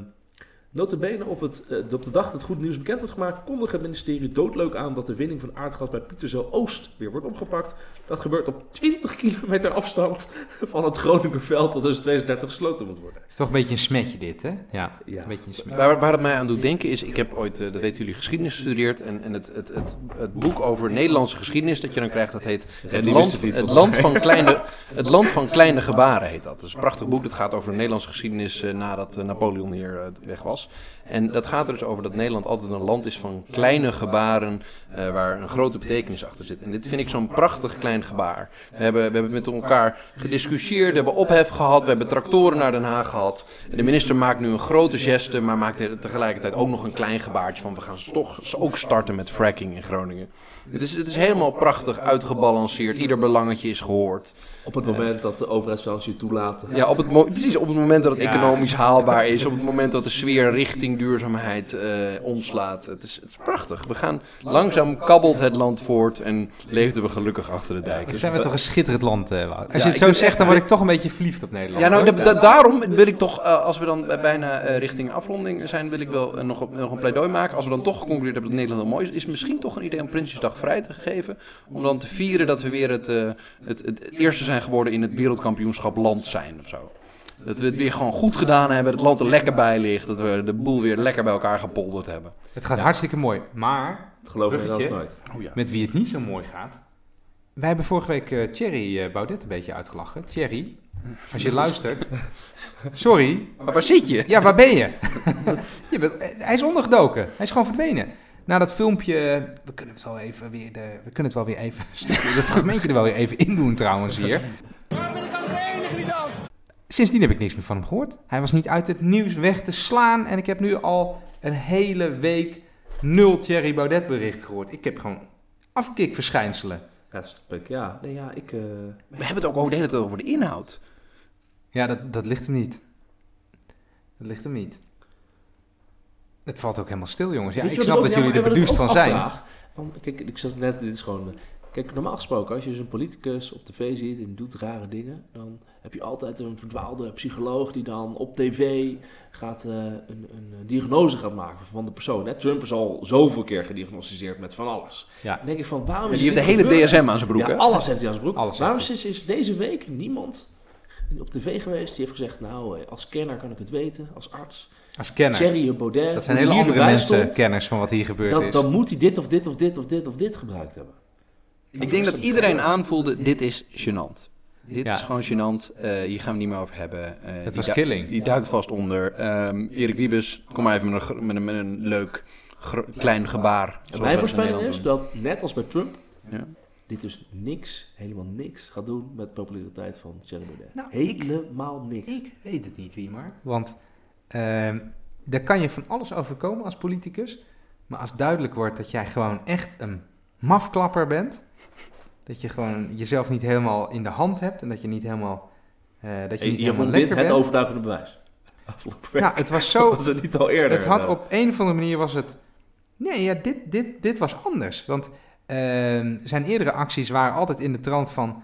Notabene op, het, op de dag dat het goed nieuws bekend wordt gemaakt, kondigt het ministerie doodleuk aan dat de winning van aardgas bij Pieterzel Oost weer wordt opgepakt. Dat gebeurt op 20 kilometer afstand van het Groningerveld, wat dus in 2030 gesloten moet worden. is toch een beetje een smetje dit, hè? Ja, Ja. een beetje een smetje. Waar, waar het mij aan doet denken is, ik heb ooit, eh, dat weten jullie, geschiedenis gestudeerd. En, en het, het, het, het boek over Nederlandse geschiedenis dat je dan krijgt, dat heet Het, land, het het, land, van kleine, het land van kleine gebaren heet dat. Dat is een prachtig boek, dat gaat over de Nederlandse geschiedenis eh, nadat eh, Napoleon hier weg was. En dat gaat er dus over dat Nederland altijd een land is van kleine gebaren eh, waar een grote betekenis achter zit. En dit vind ik zo'n prachtig klein gebaar. We hebben, we hebben met elkaar gediscussieerd, we hebben ophef gehad, we hebben tractoren naar Den Haag gehad. En de minister maakt nu een grote geste, maar maakt er tegelijkertijd ook nog een klein gebaartje van we gaan toch ook starten met fracking in Groningen. Het is, het is helemaal prachtig uitgebalanceerd, ieder belangetje is gehoord. Op het moment dat de overheidsfinanciën toelaten. Ja, op het, precies op het moment dat het Ja. economisch haalbaar is, op het moment dat de sfeer richting duurzaamheid eh, omslaat. Het is, het is prachtig. We gaan langzaam kabbelt het land voort en leefden we gelukkig achter de dijken. Dan zijn we toch een schitterend land, eh Wout. Als je het zo zegt, dan word ik toch een beetje verliefd op Nederland. Ja, nou, hoor. da- da- daarom wil ik toch, eh, als we dan bij- bijna eh, richting afronding zijn, wil ik wel nog, nog een pleidooi maken. Als we dan toch geconcludeerd hebben dat Nederland heel mooi is, is misschien toch een idee om Prinsjesdag vrij te geven. Om dan te vieren dat we weer het, eh, het, het eerste zijn geworden in het wereldkampioenschap land zijn of zo. Dat we het weer gewoon goed gedaan hebben, dat het land er lekker bij ligt, dat we de boel weer lekker bij elkaar gepolderd hebben. Het gaat hartstikke mooi. Maar Dat geloof ik inderdaad nooit. Oh ja. met wie het niet zo mooi gaat... Wij hebben vorige week eh, Thierry eh, Baudet een beetje uitgelachen. Thierry, als je luistert... Sorry, Maar waar zit je? Ja, waar ben je? je bent, hij is ondergedoken. Hij is gewoon verdwenen. Na dat filmpje, eh, we kunnen het wel even weer, de, we kunnen het wel weer even, dat fragmentje er wel weer even in doen trouwens hier. Sindsdien heb ik niks meer van hem gehoord. Hij was niet uit het nieuws weg te slaan en ik heb nu al een hele week nul Thierry Baudet bericht gehoord. Ik heb gewoon afkikverschijnselen. Ja, ik. Ja, nee, ja, ik... eh, We hebben het ook al de hele tijd over de inhoud. Ja, dat, dat ligt hem niet. Dat ligt hem niet. Het valt ook helemaal stil, jongens. Ja, ik snap ook- dat jullie er beduust van zijn. Van, kijk, ik zat net, dit is gewoon... Kijk, normaal gesproken, als je zo'n politicus op tv ziet en die doet rare dingen, dan heb je altijd een verdwaalde psycholoog die dan op tv gaat, eh, een, een diagnose gaat maken van de persoon. Hè? Trump is al zoveel keer gediagnosticeerd met van alles. Ja. Dan denk ik van, waarom Die is heeft de hele gebeurd? DSM aan zijn broek, Ja, hè? alles heeft hij aan zijn broek. Alles Waarom is, is deze week niemand op tv geweest die heeft gezegd, nou, eh, als kenner kan ik het weten, als arts. Als kenner. Thierry Baudet, Dat zijn hele andere mensen, stond, kenners van wat hier gebeurd dan, is. dan moet hij dit of dit of dit of dit of dit gebruikt hebben. Ik denk dat iedereen aanvoelde, dit is gênant. Dit Ja. is gewoon gênant. Eh, hier gaan we niet meer over hebben. Eh, Het die was killing. Die duikt vast onder. Ehm, Erik Wiebes, kom maar even met een, met een, met een leuk klein gebaar. Mijn dat in voorspelling is doen. dat, net als bij Trump, Ja. dit dus niks, helemaal niks gaat doen met de populariteit van Thierry Baudet. Nou, ik- helemaal niks. Ik weet het niet, wie maar. Want ehm, daar kan je van alles overkomen als politicus. Maar als duidelijk wordt dat jij gewoon echt een mafklapper bent. Dat je gewoon jezelf niet helemaal in de hand hebt. En dat je niet helemaal, eh dat je niet je helemaal dit het overtuigende bewijs. Ja, het was zo... was het niet al eerder. Het had op een of andere manier was het... Nee, ja, dit, dit, dit was anders. Want ehm, zijn eerdere acties waren altijd in de trant van...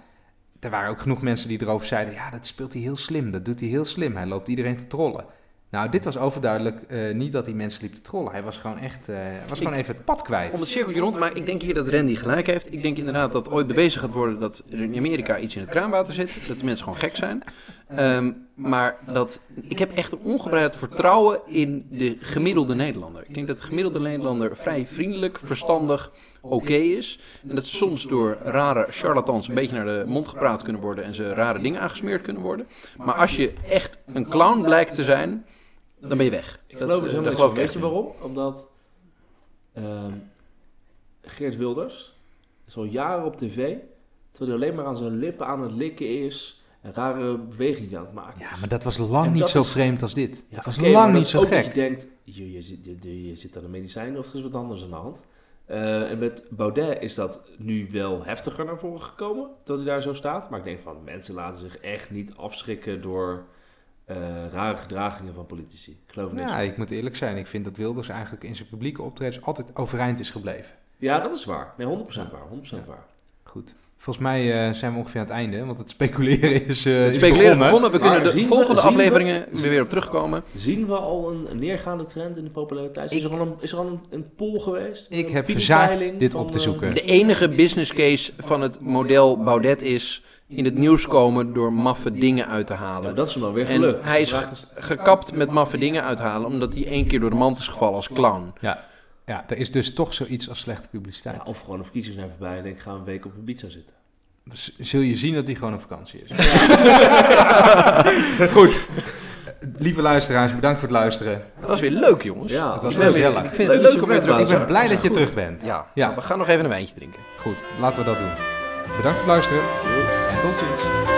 Er waren ook genoeg mensen die erover zeiden... Ja, dat speelt hij heel slim. Dat doet hij heel slim. Hij loopt iedereen te trollen. Nou, dit was overduidelijk eh, niet dat hij mensen liep te trollen. Hij was gewoon echt... hij was gewoon even het pad kwijt. Om het cirkeltje rond maken, ik denk hier dat Randy gelijk heeft. Ik denk inderdaad dat ooit bewezen gaat worden dat er in Amerika iets in het kraanwater zit. Dat de mensen gewoon gek zijn. Ehm, maar dat, ik heb echt een ongebreid vertrouwen in de gemiddelde Nederlander. Ik denk dat de gemiddelde Nederlander vrij vriendelijk, verstandig, oké is. En dat ze soms door rare charlatans een beetje naar de mond gepraat kunnen worden en ze rare dingen aangesmeerd kunnen worden. Maar als je echt een clown blijkt te zijn, dan ben je weg. Ik Dat, geloof er eh, helemaal geloof ik Weet je waarom? Omdat ehm, Geert Wilders is al jaren op tv, terwijl hij alleen maar aan zijn lippen aan het likken is en rare bewegingen aan het maken Ja, maar dat was lang En niet zo is- vreemd als dit. Ja, dat was lang dat niet zo ook dat gek. je denkt, je, je, zit- je, je zit aan de medicijnen of er is wat anders aan de hand. Eh, en met Baudet is dat nu wel heftiger naar voren gekomen, dat hij daar zo staat. Maar ik denk van, mensen laten zich echt niet afschrikken door eh, rare gedragingen van politici. Ik geloof niks Ja, van. ik moet eerlijk zijn. Ik vind dat Wilders eigenlijk in zijn publieke optredens altijd overeind is gebleven. Ja, dat is waar. Nee, 100% waar. 100% waar. Goed. Volgens mij eh, zijn we ongeveer aan het einde, want het speculeren is, eh Het speculeren is begonnen. We Maar kunnen de volgende we- afleveringen weer, weer op terugkomen. Zien we al een, neergaande trend in de populariteit? Is er al een, is er al een, een poll geweest? Ik heb verzaakt dit op te zoeken. De enige business case van het model Baudet is in het nieuws komen door maffe dingen uit te Ja, halen. dat is hem dan weer En gelukt. hij is Gekapt met maffe dingen uithalen omdat hij één keer door de mand is gevallen als clown. Ja. ja, er is dus toch zoiets als slechte publiciteit. Ja, of gewoon de verkiezingen zijn voorbij en ik ga een week op een pizza zitten. Z- Zul je zien dat hij gewoon op vakantie is. Goed. Lieve luisteraars, bedankt voor het luisteren. Dat was weer leuk, jongens. Ja, Het was Ik ben gezellig. weer- Ik vind Leuk het leuk om weer terug te Ik ben blij dat je goed. terug bent. Ja, Ja. Nou, we gaan nog even een wijntje drinken. Goed, laten we dat doen. Bedankt voor het luisteren en tot ziens.